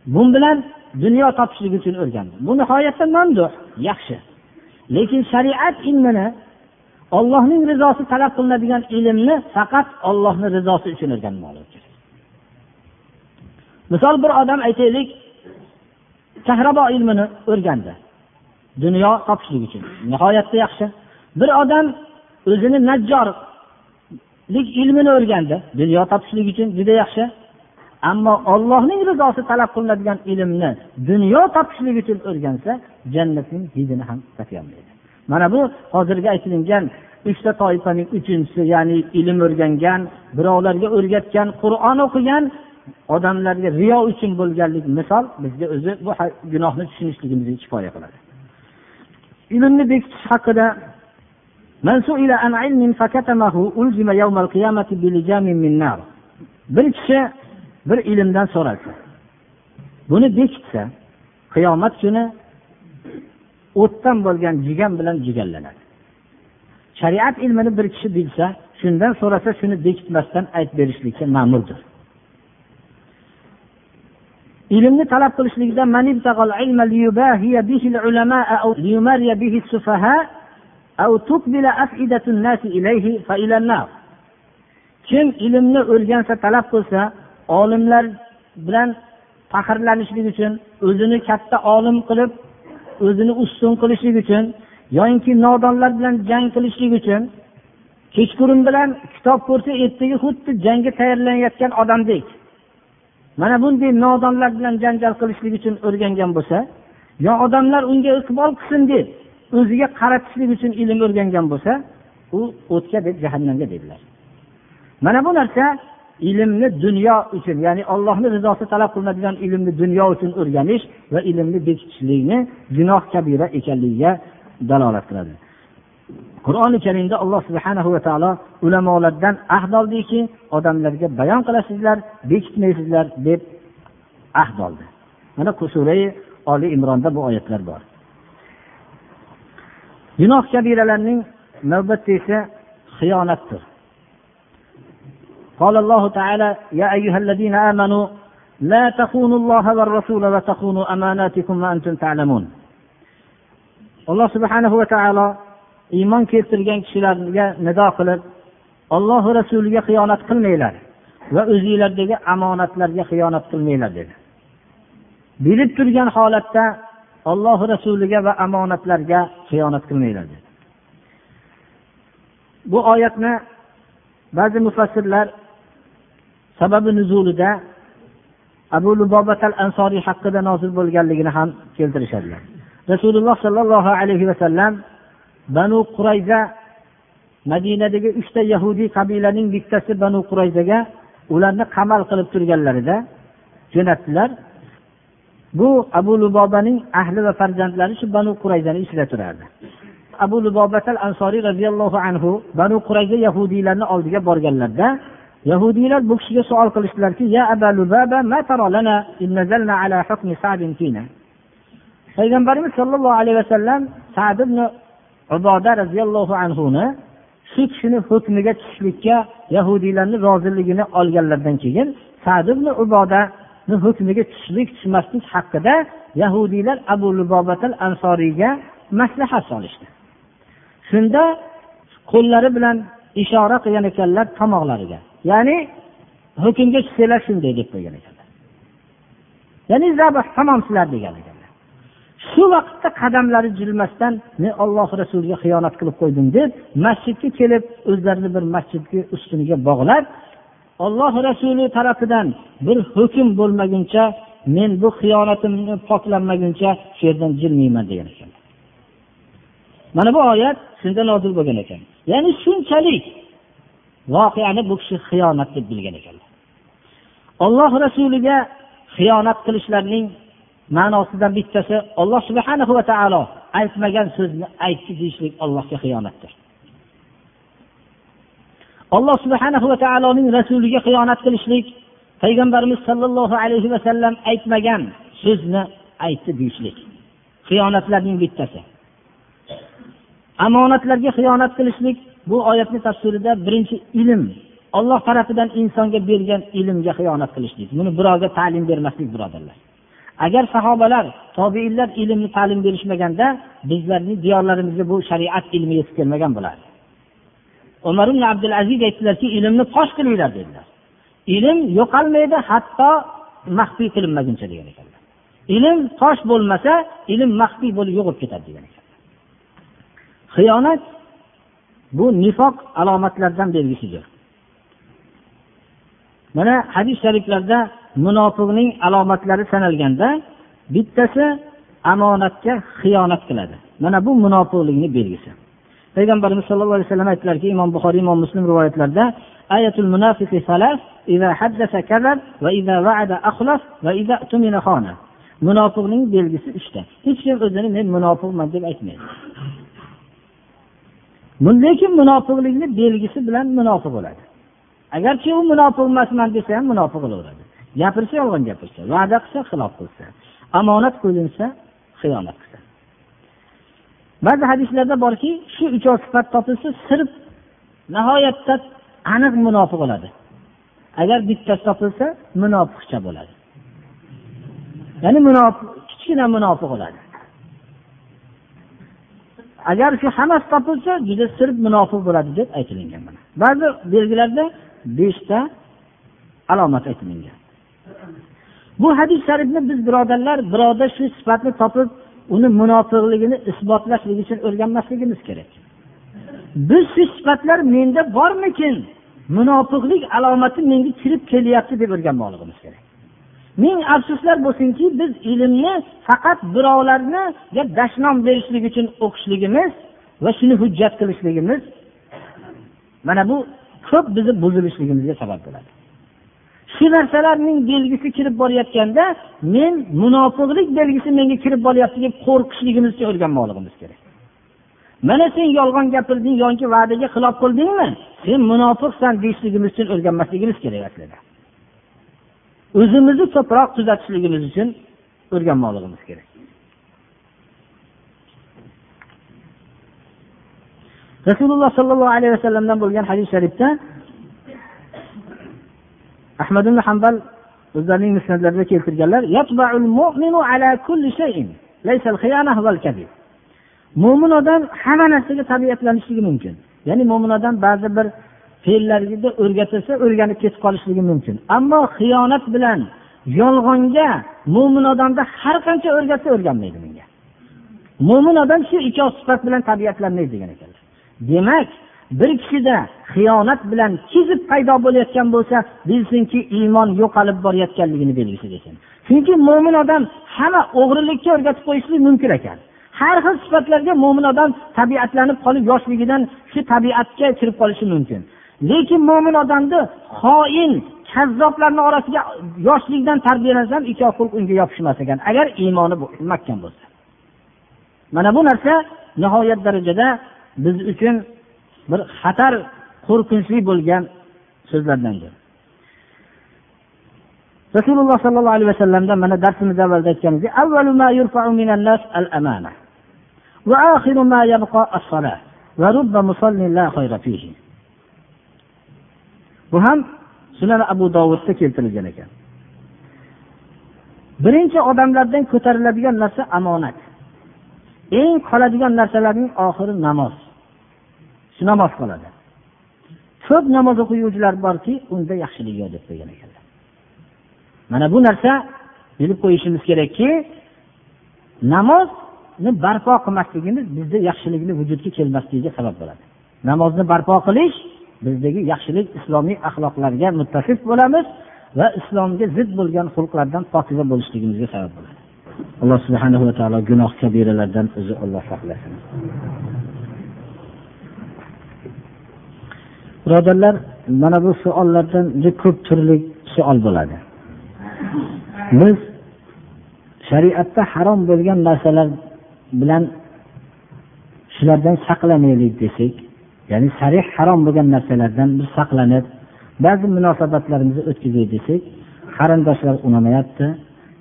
Bu bilan dunyo topishlik uchun o'rgandi. Bu nihoyatda mamduh yaxshi. Lekin shariat ilmini ollohning rizosi talab qilinadigan ilmni faqat ollohni rizosi uchun o'rganmoqlik kerak misol bir odam aytaylik kahrabo ilmini o'rgandi dunyo topishlik uchun. Nihoyatda yaxshi. Bir odam o'zini najjorlik ilmini o'rgandi dunyo topishlik uchun juda yaxshi. Ammo ollohning rizosi talab qilinadigan ilmni dunyo topishlik uchun o'rgansa jannatning hidini ham topolmaydi. Mana bu hozirgi aytilingan uchta toifaning uchinchisi ya'ni ilm o'rgangan birovlarga o'rgatgan qur'on o'qigan odamlarga riyo uchun bo'lganlik misol bizga o'zi bu gunohni tushunishligimizga kifoya qiladi. Ilmni bekitish haqida bir kishi bir ilmdan so'ralsa buni bekitsa qiyomat kuni o'tdan bo'lgan jigan bilan jiganlanadi shariat ilmini bir kishi bilsa shundan so'rasa shuni bekitmasdan aytib berishlikka ma'murdir. Ilmni talab qilishlikda kim ilmni o'rgansa talab qilsa olimlar bilan faxrlanishlik uchun o'zini katta olim qilib o'zini ustun qilishlik uchun yoyinki nodonlar bilan jang qilishlik uchun kechqurun bilan kitob ko'rsa ertaga xuddi jangga tayyorlanayotgan odamdek. Mana bunday nodonlar bilan janjal qilishlik uchun o'rgangan bo'lsa yo odamlar unga iqbol qilsin deb o'ziga qaratishlik uchun ilm o'rgangan bo'lsa u o'tga deb jahannamga dedilar mana bu narsa ilmni dunyo uchun ya'ni allohni rizosi talab qilinadigan ilmni dunyo uchun o'rganish va ilmni bekitishlikni gunoh kabira ekanligiga dalolat qiladi. Qur'oni karimda alloh subhana va taolo ulamolardan ahd oldiki odamlarga bayon qilasizlar bekitmaysizlar deb ahd oldi. Mana surai oli imronda bu oyatlar bor. Gunoh kabiralarning navbatda esa xiyonatdir. قال الله تعالى يا أيها الذين آمنوا لا تخونوا الله والرسول وتخونوا أماناتكم وأنتم تعلمون alloh subhanahu va taolo iymon keltirgan kishilarga nido qilib ollohu rasuliga xiyonat qilmanglar va o'zinglardagi omonatlarga xiyonat qilmanglar dedi bilib turgan holatda ollohu rasuliga va omonatlarga xiyonat qilmanglar dedi bu oyatni ba'zi mufassirlar sababi nuzulida abu lubobat al ansoriy haqida nozil bo'lganligini ham keltirishadilar. Rasululloh sollallohu alayhi vasallam banu qurayza madinadagi uchta yahudiy qabilaning bittasi banu qurayzaga ularni qamal qilib turganlarida jo'natdilar. Bu abu lubobaning ahli va farzandlari shu banu qurayzani ichida turardi. Abu lubobat al ansoriy roziyallohu anhu banu qurayza yahudiylarni oldiga borganlarida yahudiylar bu kishiga savol qilishdilarki ya aba lubaba ma tara lana in ala hukmi sa'din fina? Payg'ambarimiz sollallohu alayhi vasallam sad ibn uboda roziyallohu anhuni shu kishini hukmiga tushishlikka yahudiylarni roziligini olganlaridan keyin sad ibn ubodani hukmiga tushishlik tushmaslik haqida yahudiylar abu lubobatil ansoriyga maslahat solishdi. Shunda qo'llari bilan ishora qilgan ekanlar tomoqlariga ya'ni hukmga tushsanglar shunday deb qo'ygan ekanlar. Ya'ni tamom sizlar degan ekanlar. Shu vaqtda qadamlari jilmasdan men olloh rasuliga xiyonat qilib qo'ydim deb masjidga kelib o'zlarini bir masjidni ustuniga bog'lab olloh rasuli tarafidan bir hukm bo'lmaguncha men bu xiyonatimni poklanmaguncha shu yerdan jilmayman degan ekan mana bu oyat shunda nozil bo'lgan ekan. Ya'ni shunchalik voqeani bu kishi xiyonat deb bilgan ekanlar. Olloh rasuliga xiyonat qilishlarning ma'nosidan bittasi alloh subhana va taolo aytmagan so'zni aytdi deyishlik allohga xiyonatdir alloh subhana va taoloning rasuliga xiyonat qilishlik payg'ambarimiz sollallohu alayhi vasallam aytmagan so'zni aytdi deyishlik xiyonatlarning bittasi. Omonatlarga xiyonat qilishlik bu oyatni tafsirida birinchi ilm olloh tarafidan insonga bergan ilmga xiyonat qilishlik buni birovga ta'lim bermaslik birodarlar. Agar sahobalar tobeinlar ilmni ta'lim berishmaganda bizlarning diyorlarimizga bu shariat ilmi yetib kelmagan bo'lardi umar ibn abdulaziz aytdilarki ilmni fosh qilinglar dedilar. Ilm yo'qolmaydi hatto maxfiy qilinmaguncha degan ekanlar. Ilm fosh bo'lmasa ilm maxfiy bo'lib yo'qolib ketadi degan ekan xiyonat bu nifoq alomatlaridan belgisidir mana hadis shariflarda munofiqning alomatlari sanalganda bittasi omonatga xiyonat qiladi. Mana bu munofiqlikni belgisi. Payg'ambarimiz sallallohu alayhi vasallam aytdilarki imom buxoriy imom muslim rivoyatlarida ayatul munafiqi iza haddasa kazab va iza va'ada axlaf va iza tumina xona munofiqning belgisi uchta. Hech kim o'zini men munofiqman deb aytmaydi. Lekin munofiqlikni belgisi bilan munofiq bo'ladi. Agarchi u munofiq emasman desa ham munofiq bo'laveradi. Gapirsa yolg'on gapirsa va'da qilsa xilof qilsa omonat qo'yilsa xiyonat qilsa. Ba'zi hadislarda borki shu uchov sifat topilsa sirf nihoyatda aniq munofiq bo'ladi. Agar bittasi topilsa munofiqcha bo'ladi. Ya'ni munofiq kichkina munofiq bo'ladi. Agar shu hammasi topilsa juda sirb munofiq bo'ladi deb aytilingan mana. Ba'zi belgilarda beshta alomat aytilingan bu hadis sharifni biz birodarlar birovda shu sifatni topib uni munofiqligini isbotlashlik uchun o'rganmasligimiz kerak. Biz shu sifatlar menda bormikin? Munofiqlik alomati menga kirib kelyapti deb o'rganmoqligimiz kerak. Ming afsuslar bo'lsinki biz ilmni faqat birovlarniga dashnom berishlik uchun o'qishligimiz va shuni hujjat qilishligimiz mana bu ko'p bizni buzilishligimizga sabab bo'ladi. Shu narsalarning belgisi kirib borayotganda men munofiqlik belgisi menga kirib boryapti deb qo'rqishligimiz o'rganmoqligimiz kerak. Mana sen yolg'on gapirding yoki va'daga xilof qildingmi sen munofiqsan deyishligimiz uchun o'rganmasligimiz kerak aslida. O'zimizni ko'proq tuzatishligimiz uchun o'rganmoqligimiz kerak. Rasululloh sollallohu alayhi vasallamdan bo'lgan hadis sharifda ahmad ibn hambal o'zlarining musnatlarida keltirganlar mo'min odam hamma narsaga tabiatlanishligi mumkin. Ya'ni mo'min odam ba'zi bir fe'llarida o'rgatilsa o'rganib ketib qolishligi mumkin. Ammo xiyonat bilan yolg'onga mo'min odamda har qancha o'rgatsa o'rganmaydi bunga mo'min odam shu ikkov sifat bilan tabiatlanmaydi degan ekanlar. Demak bir kishida xiyonat bilan kizib paydo bo'layotgan bo'lsa bilsinki iymon yo'qolib borayotganligini belgisi desin chunki mo'min odam hamma o'g'rilikka o'rgatib qo'yishlik mumkin ekan. Har xil sifatlarga mo'min odam tabiatlanib qolib yoshligidan shu tabiatga kirib qolishi mumkin. Lekin mo'min odamni xoin kazzoblarni orasiga yoshlikdan tarbiyalansam ikki xulq unga yopishmas ekan. Agar iymoni mahkam bo'lsa. Mana bu narsa nihoyat darajada biz uchun bir xatar qo'rqinchli bo'lgan so'zlardandir rasululloh sollallohu alayhi vasallamdan mana darsimiz avvalda aytganimizdek bu ham sunan abu dovudda keltirilgan ekan. Birinchi odamlardan ko'tariladigan narsa omonat. Eng qoladigan narsalarning oxiri namoz. Shu namoz qoladi. Ko'p namoz o'qiguvchilar borki unda yaxshilik yo'q deb qo'ygan ekanlar. Mana bu narsa bilib qo'yishimiz kerakki namozni barpo qilmasligimiz bizda yaxshilikni vujudga kelmasligiga sabab bo'ladi. Namozni barpo qilish bizdagi yaxshilik islomiy axloqlarga muttasif bo'lamiz va islomga zid bo'lgan xulqlardan pokiza bo'lishligimizga sabab bo'ladi. Alloh subhana va taolo gunoh kabiralardan o'zi olloh saqlasin birodarlar mana bu savollardan juda ko'p turli savol bo'ladi. Biz shariatda harom bo'lgan narsalar bilan shulardan saqlanaylik desak ya'ni sarih harom bo'lgan narsalardan biz saqlanib ba'zi munosabatlarimizni o'tkazay desak qarindoshlar unamayapti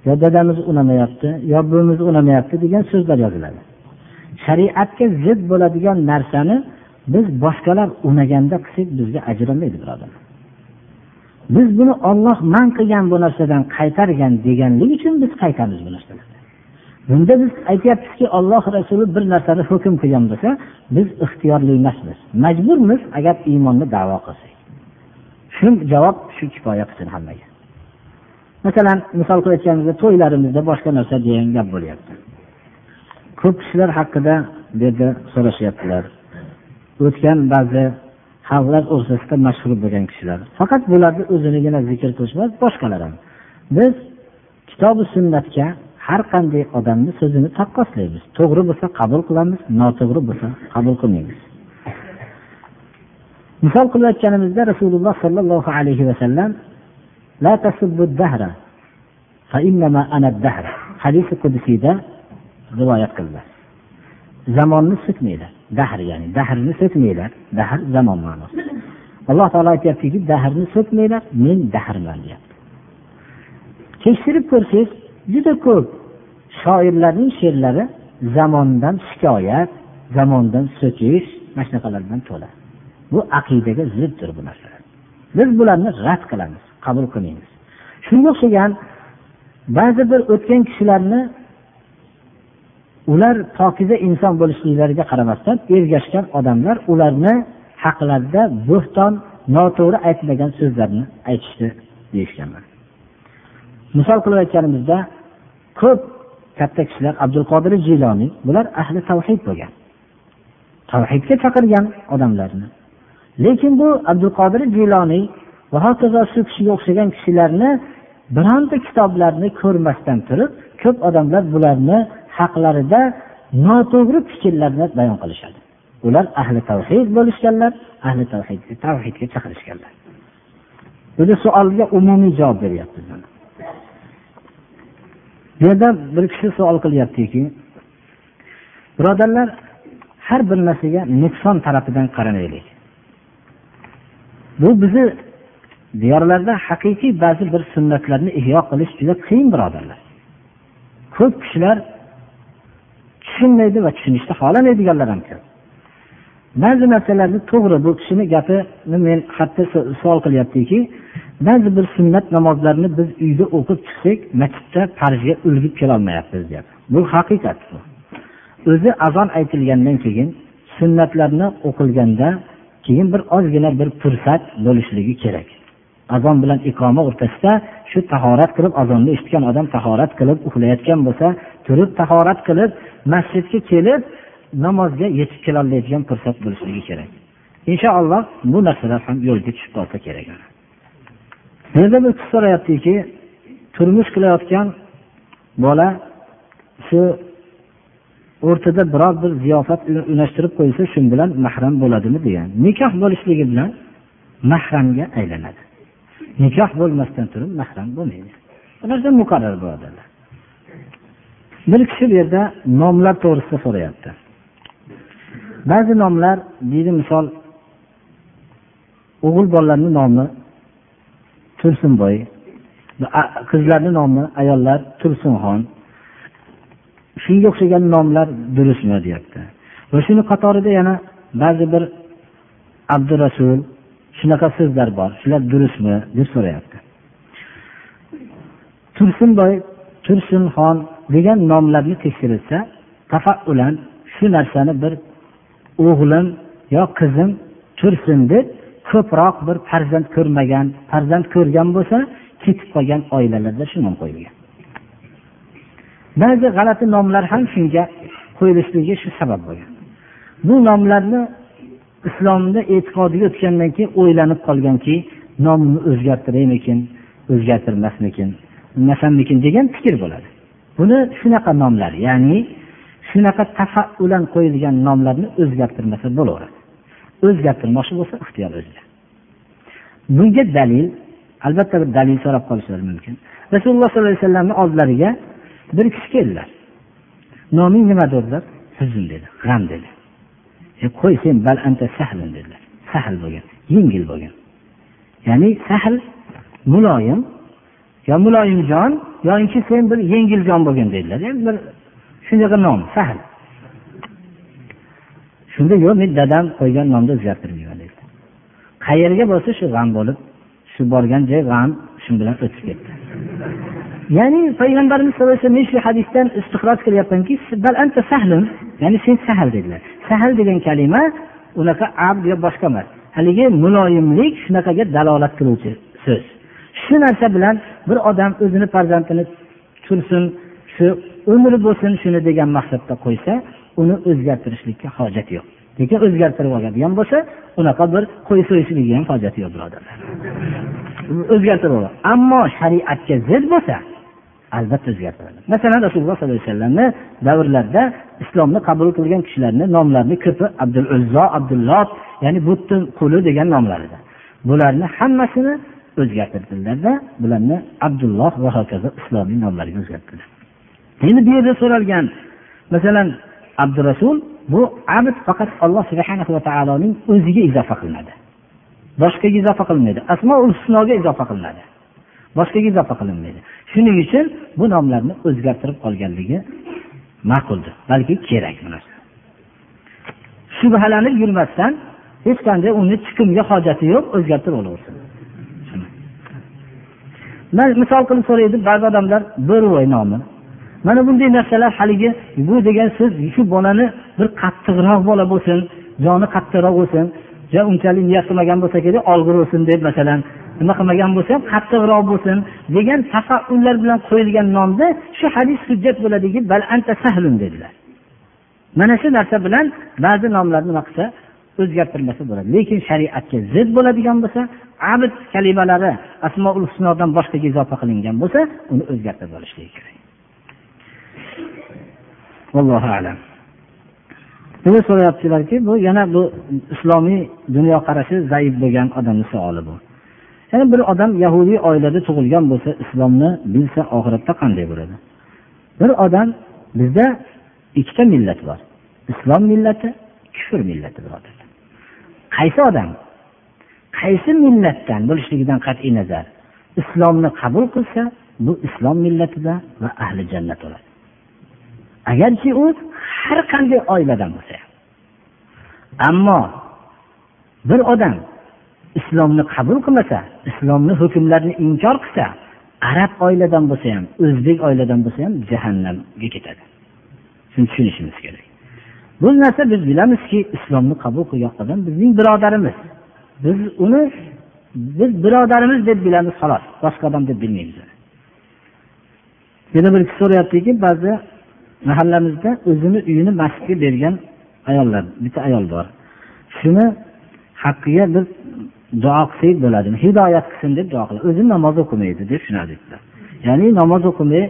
yo dadamiz unamayapti yo buvimiz unamayapti degan so'zlar yoziladi. Shariatga zid bo'ladigan narsani biz boshqalar unaganda qilsak bizga ajramaydi birodarlar biz buni olloh man qilgan bu narsadan qaytargan deganlik uchun biz qaytamiz bu narsalarni bunda biz aytyapmizki olloh rasuli bir narsani hukm qilgan bo'lsa biz ixtiyorli emasmiz. Majburmiz agar iymonni davo qilsak. Shu javob shu kifoya qilsin hammaga. Masalan misol qilayotganimizda to'ylarimizda boshqa narsa degan gap bo'lyapti. Ko'p kishilar haqida bu yerda so'rashyaptilar. O'tgan ba'zi xalqlar o'rtasida mashhur bo'lgan kishilar. Faqat bularni o'zinigina zikr qilish emas boshqalar ham. Biz kitobi sunnatga har qanday odamni so'zini taqqoslaymiz. To'g'ri bo'lsa qabul qilamiz noto'g'ri bo'lsa qabul qilmaymiz. Misol qilayotganimizda rasululloh sollallohu alayhi vasallam hadisi qudusiyda rivoyat qildilar zamonni so'kmanglar dahr ya'ni dahrni so'kmanglar dahr zamon ma'nosi. Alloh taolo aytyaptiki dahrni so'kmanglar men dahrman deyapti. Tekshirib ko'rsangiz juda ko'p. Shoirlarning she'rlari zamondan shikoyat zamondan so'kish mana shunaqalar bilan to'la. Bu aqidaga ziddir bu narsalar. Biz bularni rad qilamiz qabul qilmaymiz. Shunga o'xshagan ba'zi bir o'tgan kishilarni ular pokiza inson bo'lishliklariga qaramasdan ergashgan odamlar ularni haqlarida bo'xton noto'g'ri aytmagan so'zlarni aytishdi deyishganman misol qilib aytganimizda ko'p katta kishilar abdul qodir jiloniy bular ahli tavhid bo'lgan. Tavhidga chaqirgan odamlarni. Lekin bu abdul qodir jiloniy va hokazo shu kishiga o'xshagan kishilarni bironta kitoblarni ko'rmasdan turib ko'p odamlar bularni haqlarida noto'g'ri fikrlarni bayon qilishadi. Ular ahli tavhid bo'lishganlar ahli tavhidga tavhidga chaqirishganlar. Buni savolga umumiy javob beryapmiz bu yerda bir kishi savol qilyaptiki birodarlar har bir narsaga nuqson tarafidan qaramaylik bu bizni diyorlarda haqiqiy ba'zi bir sunnatlarni ihyo qilish juda qiyin birodarlar. Ko'p kishilar tushunmaydi va tushunishni xohlamaydiganlar ham ko'p. Ba'zi narsalarni to'g'ri bu kishini gapini men xatda savol qilyaptiki ba'zi bir sunnat namozlarini biz uyda o'qib chiqsak masjidda farzga ulgib kelolmayapmiz deyapti. Bu haqiqat bu. O'zi azon aytilgandan keyin sunnatlarni o'qilganda keyin bir ozgina bir fursat bo'lishligi kerak. Azon bilan iqoma o'rtasida shu tahorat qilib azonni eshitgan odam tahorat qilib uxlayotgan bo'lsa turib tahorat qilib masjidga kelib namozga yetib kelolmaydigan fursat bo'lishligi kerak. Inshaalloh bu narsalar ham yo'lga tushib qolsa kerak yana bir kishi so'rayaptiki turmush qilayotgan bola shu o'rtada biror bir ziyofat unashtirib qo'ysa shu bilan mahram bo'ladimi degan. Nikoh bo'lishligi bilan mahramga aylanadi. Nikoh bo'lmasdan turib mahram bo'lmaydi. Bu narsa muqarrar birodarlar. Bir kishi bu yerda nomlar to'g'risida so'rayapti. Ba'zi nomlar deydi misol o'g'il bolalarni nomi tursunboy qizlarni nomi ayollar tursunxon. Shunga o'xshagan nomlar durustmi deyapti. Va shuni qatorida yana ba'zi bir abdurasul shunaqa so'zlar bor shular durustmi deb so'rayapti. Tursunboy tursunxon degan nomlarni tekshirilsa tafaulan shu narsani bir o'g'lim yo qizim tursin deb ko'proq bir farzand ko'rmagan farzand ko'rgan bo'lsa ketib qolgan oilalarda shu nom qo'yilgan. Ba'zi g'alati nomlar ham shunga qo'yilishligiga shu sabab bo'lgan. Bu nomlarni islomda e'tiqodiga o'tgandan keyin o'ylanib qolganki nomimni o'zgartiraymikin o'zgartirmasmikin bilmasammikin degan fikr bo'ladi. Buni shunaqa nomlar ya'ni shunaqa tafaulan qo'yilgan nomlarni o'zgartirmasa bo'laveradi. O'zgartirmoqchi bo'lsa ixtiyor o'zida bunga dalil albatta bir dalil so'rab qolishlari mumkin. Rasululloh sollallohu alayhi vasallamni oldilariga bir kishi keldilar. Noming nima dedilar huzn dedi g'am dedi. E qo'y sen bal anta sahlin dedilar. Sahl bo'lgan yengil bo'lgan ya'ni sahl muloyim yo muloyimjon yoinki sen bir yengiljon bo'lgin dedilar. Bir shunaqa nom sahl shunda yo'q men dadam qo'ygan nomni o'zgartirmayman dedi qayerga borsa shu g'am bo'lib shu borgan joy g'am shu bilan o'tib ketdi. Ya'ni payg'ambarimiz sallallohu alayhi vasallam men shu hadisdan istixroj qilyapmanki bal anta sahlun? Ya'ni sen sahl dedilar. Sahl degan kalima unaqa abd yo boshqa emas. Haligi muloyimlik shunaqaga dalolat qiluvchi so'z. Shu narsa bilan bir odam o'zini farzandini tursin shu umri bo'lsin shuni degan maqsadda qo'ysa uni o'zgartirishlikka hojat yo'q. Lekin o'zgartirib oladigan bo'lsa unaqa bir qo'y so'yishlikka ham hojati yo'q birodarlar o'zgartirib oladi. Ammo shariatga zid bo'lsa albatta o'zgartiradi. Masalan rasululloh sollallohu alayhi vasallamni davrlarida islomni qabul qilgan kishilarni nomlarini ko'pi abdul uzzo abdulloh ya'ni butni quli degan nomlarida. Bularni hammasini o'zgartirdilarda bularni abdulloh va hokazo islomiy nomlarga o'zgartirdi. Endi bu yerda so'ralgan masalan abdurasul bu abd faqat alloh subhana va taoloning o'ziga izofa qilinadi. Boshqaga izofa qilinmaydi. Asmoul husnoga izofa qilinadi. Boshqaga izofa qilinmaydi. Shuning uchun bu nomlarni o'zgartirib qolganligi ma'quldir balki kerak bu narsa. Shubhalanib yurmasdan hech qanday uni chiqimga hojati yo'q o'zgartirib olaversin. Man misol qilib so'raydi ba'zi odamlar bo'rivoy nomi. Mana bunday narsalar haligi bu degan so'z shu bolani bir qattiqroq bola bo'lsin joni qattiqroq bo'lsin unchalik niyat qilmagan bo'lsa kerak bo'lsin deb masalan nima qilmagan bo'lsa ham qattiqroq bo'lsin degan tafaullar bilan qo'yilgan nomda shu hadis hujjat bo'ladiki bal anta sahlun dedilar. Mana shu narsa bilan ba'zi nomlarni nima qilsa o'zgartirmasa bo'ladi. Lekin shariatga zid bo'ladigan bo'lsa abid kalimalari asmoul husnodan boshqaga izofa qilingan bo'lsa uni o'zgartirib olishligi kerak. Vallohu alam. Buni so'rayaptilarki bu yana bu islomiy dunyoqarashi zaif bo'lgan odamni savoli bu. Ya'ni bir odam yahudiy oilada tug'ilgan bo'lsa islomni bilsa oxiratda qanday bo'ladi? Bir odam bizda ikkita millat bor. Islom millati kufr millati birodar qaysi odam? Qaysi millatdan bo'lishligidan qat'iy nazar? Islomni qabul qilsa bu islom millatida va ahli jannat bo'ladi. Agarki u har qanday oiladan bo'lsa ham. Ammo bir odam islomni qabul qilmasa islomni hukmlarini inkor qilsa arab oiladan bo'lsa ham o'zbek oiladan bo'lsa ham jahannamga ketadi. Shuni tushunishimiz kerak. Bu narsa biz bilamizki islomni qabul qilgan odam bizning birodarimiz. Biz uni biz birodarimiz deb bilamiz xolos boshqa odam deb bilmaymiz yana bir kishi so'rayaptiki ba'zi mahallamizda o'zini uyini masjidga bergan ayollar bitta ayol bor. Shuni haqqiga biz duo qilsak bo'ladimi? Hidoyat qilsin deb duo qiladi. O'zi namoz o'qimaydi deb shuni aytdilar ya'ni namoz o'qimay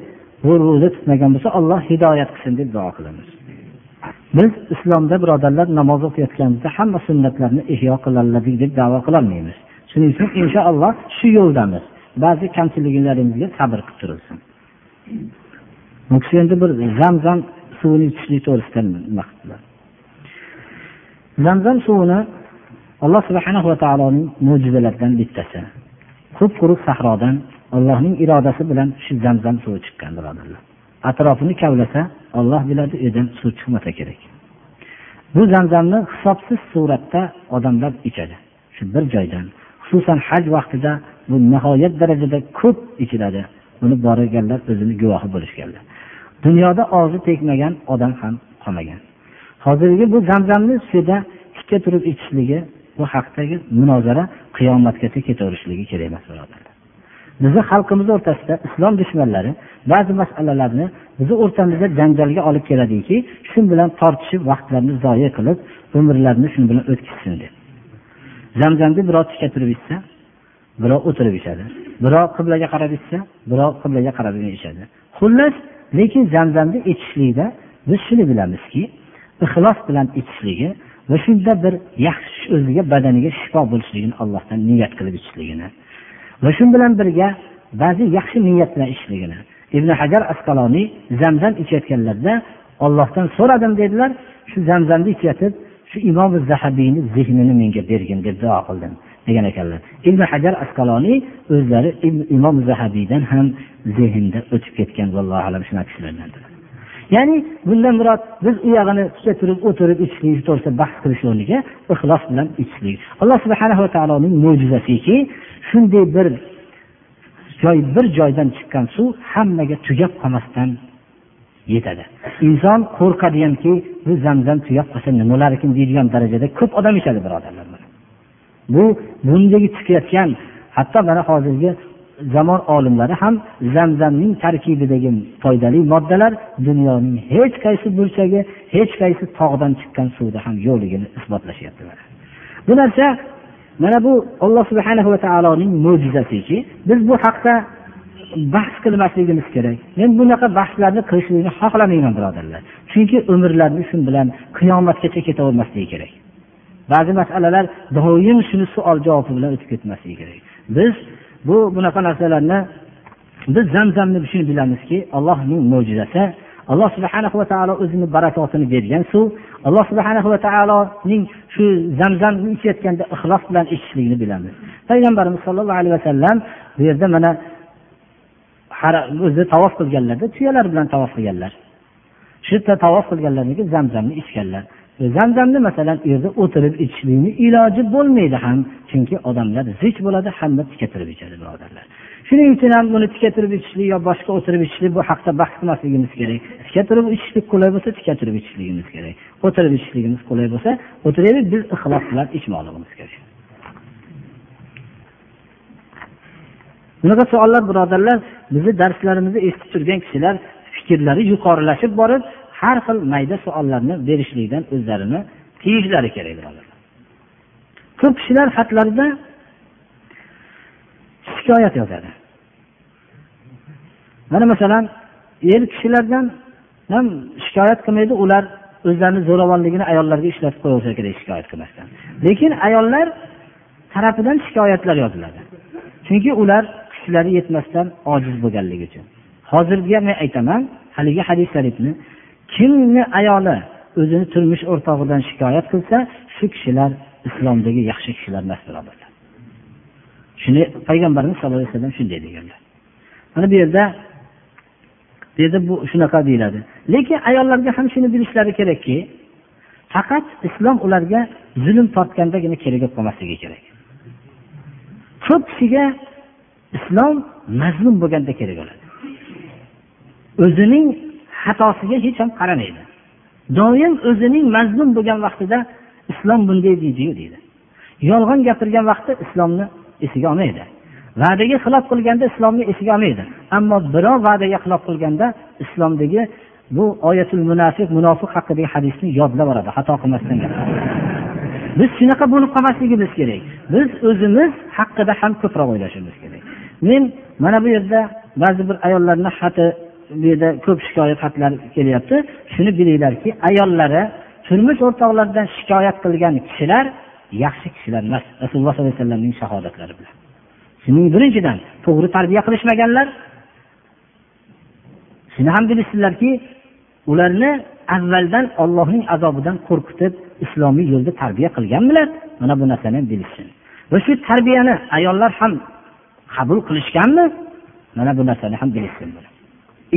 ro'za tutmagan bo'lsa alloh hidoyat qilsin deb duo qilamiz. Biz islomda birodarlar namoz o'qiyotganimizda hamma sunnatlarni ihyo qilaladik deb davo qilolmaymiz. Shuning uchun inshaalloh shu yo'ldamiz. Ba'zi kamchiliklarimizga sabr qilib turilsin. Bu kishi endi bir zamzam suvini ichishlik to'g'risida nima qildilar? Zamzam suvini alloh subhana va taoloning mo'jizalaridan bittasi. Qup quruq sahrodan allohning irodasi bilan shu zamzam suvi chiqqan birodarlar. Atrofini kavlasa olloh biladi u yerdan suv chiqmasa kerak. Bu zamzamni hisobsiz suratda odamlar ichadi. Shu bir joydan xususan haj vaqtida bu nihoyat darajada ko'p ichiladi. Buni borganlar o'zini guvohi bo'lishganlar. Dunyoda og'zi tegmagan odam ham qolmagan. Hozirgi bu zamzamni suvda tikka turib ichishligi bu haqdagi munozara qiyomatgacha ketaverishligi kerak emas birodarlar. Bizni xalqimiz o'rtasida islom dushmanlari ba'zi masalalarni bizni o'rtamizda janjalga olib keladiki shu bilan tortishib vaqtlarini zoya qilib umrlarini shu bilan o'tkazsin deb. Zamzamni birov tikka turib ichsa birov o'tirib ichadi. Birov qiblaga qarab ichsa birov qiblaga qarab ichadi xullas lekin zamzamni ichishlikda biz shuni bilamizki ixlos bilan ichishligi va shunda bir yaxshi o'ziga badaniga shifo bo'lishligini allohdan niyat qilib ichishligini va shu bilan birga ba'zi yaxshi niyat bilan ichishligini ibn hajar asqaloniy zamzam ichayotganlarida ollohdan so'radim dedilar. Shu zamzamni ichayotib shu imom zahabiyni zehnini menga bergin deb duo qildim. Degan ekanlar. Ibn hajar asqaloniy o'zlari imom zahabiydan ham zehnda o'tib ketgan vallohu alam shunaqa kishilardandir ya'ni bundan murod biz u yog'ini turib o'tirib ichishlik to'g'risida bahs qilish o'rniga ixlos bilan ichishlik. Alloh subhanava taoloning mo'jizasiki shunday bir joy bir joydan chiqqan suv hammaga tugab qolmasdan yetadi. Inson qo'rqadiganki bu zamzam tugab qolsa nima bo'larkin deydigan darajada ko'p odam ichadi birodarlar. Bu bundagi chiqayotgan hatto mana hozirgi zamon olimlari ham zamzamning tarkibidagi foydali moddalar dunyoning hech qaysi burchagi hech qaysi tog'dan chiqqan suvda ham yo'qligini isbotlashyapti bu narsa mana bu alloh subhana va taoloning mo'jizasiki biz bu haqda bahs qilmasligimiz kerak. Men bunaqa bahslarni qilishlikni xohlamayman birodarlar. Chunki umrlarni shu bilan qiyomatgacha ketavermasligi kerak. Ba'zi masalalar doim shuni savol javobi bilan o'tib ketmasligi kerak. Biz bu bunaqa narsalarni biz zamzamni shuni bilamizki allohning mo'jizasi alloh subhana va taolo o'zini barakotini bergan suv alloh subhana va taoloning shu zamzamni ichayotganda ixlos bilan ichishlikni bilamiz. Payg'ambarimiz sollallohu alayhi vasallam bu yerda mana o'zi tavof qilganlarda tuyalar bilan tavof qilganlar. Shu yerda tavof qilganlarniki zamzamni ichganlar. E, zamzamni masalan u yerda o'tirib ichishlikni iloji bo'lmaydi ham. Chunki odamlar zich bo'ladi hamma tika turib ichadi birodarlar. Shuning uchun ham buni tika turib ichishlik yo boshqa o'tirib ichishlik bu haqda bahs qilmasligimiz kerak. Tika turib ichishlik qulay bo'lsa tika turib ichishligimiz kerak. O'tirib ichishligimiz qulay bo'lsa o'tiraylik biz ixlos bilan ichmoqligimiz kerak. Bunaqa savollar birodarlar bizni darslarimizni eshitib turgan kishilar fikrlari yuqorilashib borib har xil mayda savollarni berishlikdan o'zlarini tiyishlari kerak birodarlar ko'p kishilar xatlarida shikoyat yozadi. Mana masalan er kishilardan ham shikoyat qilmaydi ular o'zlarini zo'ravonligini ayollarga ishlatib qo'yaversa kerak shikoyat qilmasdan. Lekin ayollar tarafidan shikoyatlar yoziladi. Chunki ular kuchlari yetmasdan ojiz bo'lganligi uchun. Hozirgi men aytaman haligi hadis sharifni kimni ayoli o'zini turmush o'rtog'idan shikoyat qilsa shu kishilar islomdagi yaxshi kishilar emas birodarlar shuni payg'ambarimiz sallallohu alayhi vasallam shunday deganlar mana bu yerda bu yerda bu shunaqa deyiladi. Lekin ayollarga ham shuni bilishlari kerakki faqat islom ularga zulm tortgandagina kerak bo'lib qolmasligi kerak. Ko'p kishiga islom mazlum bo'lganda kerak bo'ladi. O'zining xatosiga hech ham qaramaydi. Doim o'zining mazlum bo'lgan vaqtida islom bunday deydiyu deydi. Yolg'on gapirgan vaqtda islomni esiga olmaydi. Va'daga xilof qilganda islomni esiga olmaydi. Ammo birov va'daga xilof qilganda islomdagi bu oyatul munafiq munofiq haqidagi hadisni yodlab oladi xato qilmasdan biz shunaqa bo'lib qolmasligimiz kerak. Biz o'zimiz haqida ham ko'proq o'ylashimiz kerak. Men mana bu yerda ba'zi bir ayollarni xati bu yerda ko'p shikoyat xatlar kelyapti. Shuni bilinglarki ayollari turmush o'rtoqlaridan shikoyat qilgan kishilar yaxshi kishilar emas. Rasululloh sollallohu alayhi vasallamning shahodatlari bilan. Shuning birinchidan to'g'ri tarbiya qilishmaganlar. Shuni ham bilishsinlarki ularni avvaldan ollohning azobidan qo'rqitib islomiy yo'lda tarbiya qilganmilar. Mana bu narsani ham bilishsin. Va shu tarbiyani ayollar ham qabul qilishganmi? Mana bu narsani ham bilishsin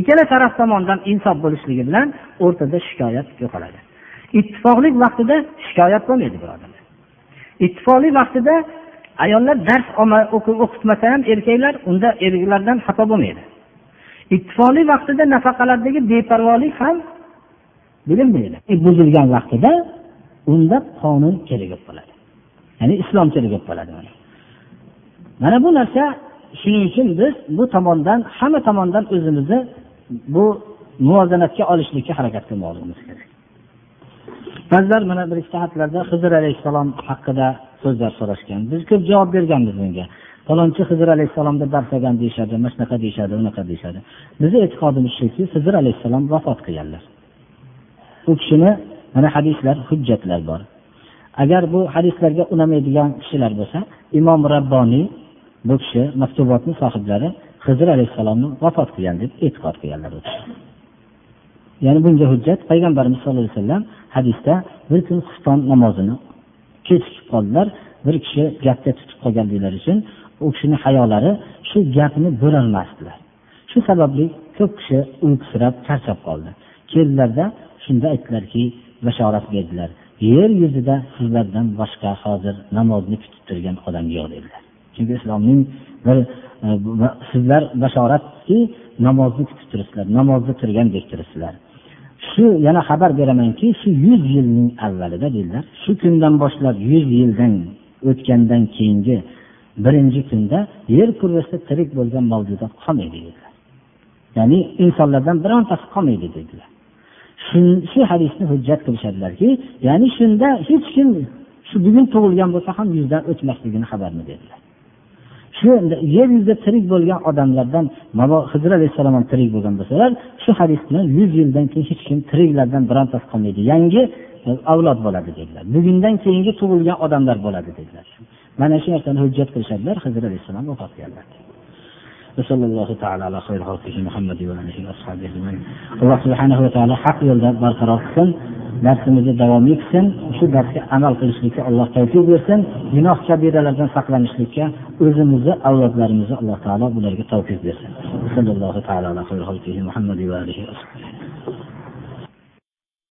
ikkala taraf tomonidan insof bo'lishligi bilan o'rtada shikoyat yo'qoladi. Ittifoqlik vaqtida shikoyat bo'lmaydi birodarlar ittifoqlik vaqtida ayollar dars o'qitmasa ham erkaklar unda erkaklardan xato bo'lmaydi. Ittifoqlik vaqtida nafaqalardagi beparvolik ham bilinmaydi. E, buzilgan vaqtida unda qonun kerak bo'lib qoladi ya'ni islom kerak bo'lib qoladi mana bu narsa shuning uchun biz bu tomondan hamma tomondan o'zimizni bu muvozanatga olishlikka harakat qilmoqligimiz kerak. Ba'zilar mana bir ikkita hizr alayhissalom haqida so'zlar so'rashgan. Biz ko'p javob berganmiz bunga. Falonchi hizr alayhissalomda dars olgan deyishadi mana shunaqa deyishadi unaqa deyishadi. Bizni e'tiqodimiz shuki hizr alayhissalom vafot qilganlar. U kishini mana hadislar hujjatlar bor. Agar bu hadislarga unamaydigan kishilar bo'lsa imom rabboniy bu kishi maktubotni sohiblari hizr alayhissalomni vafot qilgan deb e'tiqod qilganlar ya'ni bunga hujjat payg'ambarimiz sallallohu alayhi vasallam hadisda bir kun xufton namozini kechikib qoldilar bir kishi gapga tutib qolganliklari uchun u kishini hayolari shu gapni bo'lolmasdilar shu sababli ko'p kishi uyqusirab charchab qoldi. Keldilarda shunda aytdilarki bashorat berdilar. Yer yuzida sizlardan boshqa hozir namozni kutib turgan odam yo'q dedilar. Chunki islomning E, bir sizlar bashoratki namozni kutib turibsizlar namozda turgandek turibsizlar. Shu yana xabar beramanki shu yuz yilning avvalida dedilar. Shu kundan boshlab yuz yildan o'tgandan keyingi birinchi kunda yer kurrasida tirik bo'lgan mavjudot qolmaydi dedilar. Ya'ni insonlardan birontasi qolmaydi dedilar. Shu hadisni hujjat qilishadilarki ya'ni shunda hech kim shu bugun tug'ilgan bo'lsa ham yuzdan o'tmasligini xabarini dedilar shu yer yuzida tirik bo'lgan odamlardan hizr alayhissalom ham tirik bo'lgan bo'lsalar shu hadis bilan yuz yildan keyin hech kim tiriklardan birontasi qolmaydi. Yangi e, avlod bo'ladi dedilar. Bugundan keyingi tug'ilgan odamlar bo'ladi dedilar. Mana shu narsani hujjat qilishadilar. Hizr alayhissalom vafot qilganlar وصلى الله تعالى على خير خلقه محمد وآله وأصحابه أجمعين alloh subhanahu va taolo haq yo'lda barqaror qilsin darsimizni davom etsin shu darsga amal qilishlikka alloh tavfiq bersin gunoh kabiralardan saqlanishlikka o'zimizni avlodlarimizni alloh taolo bularga tavfiq bersin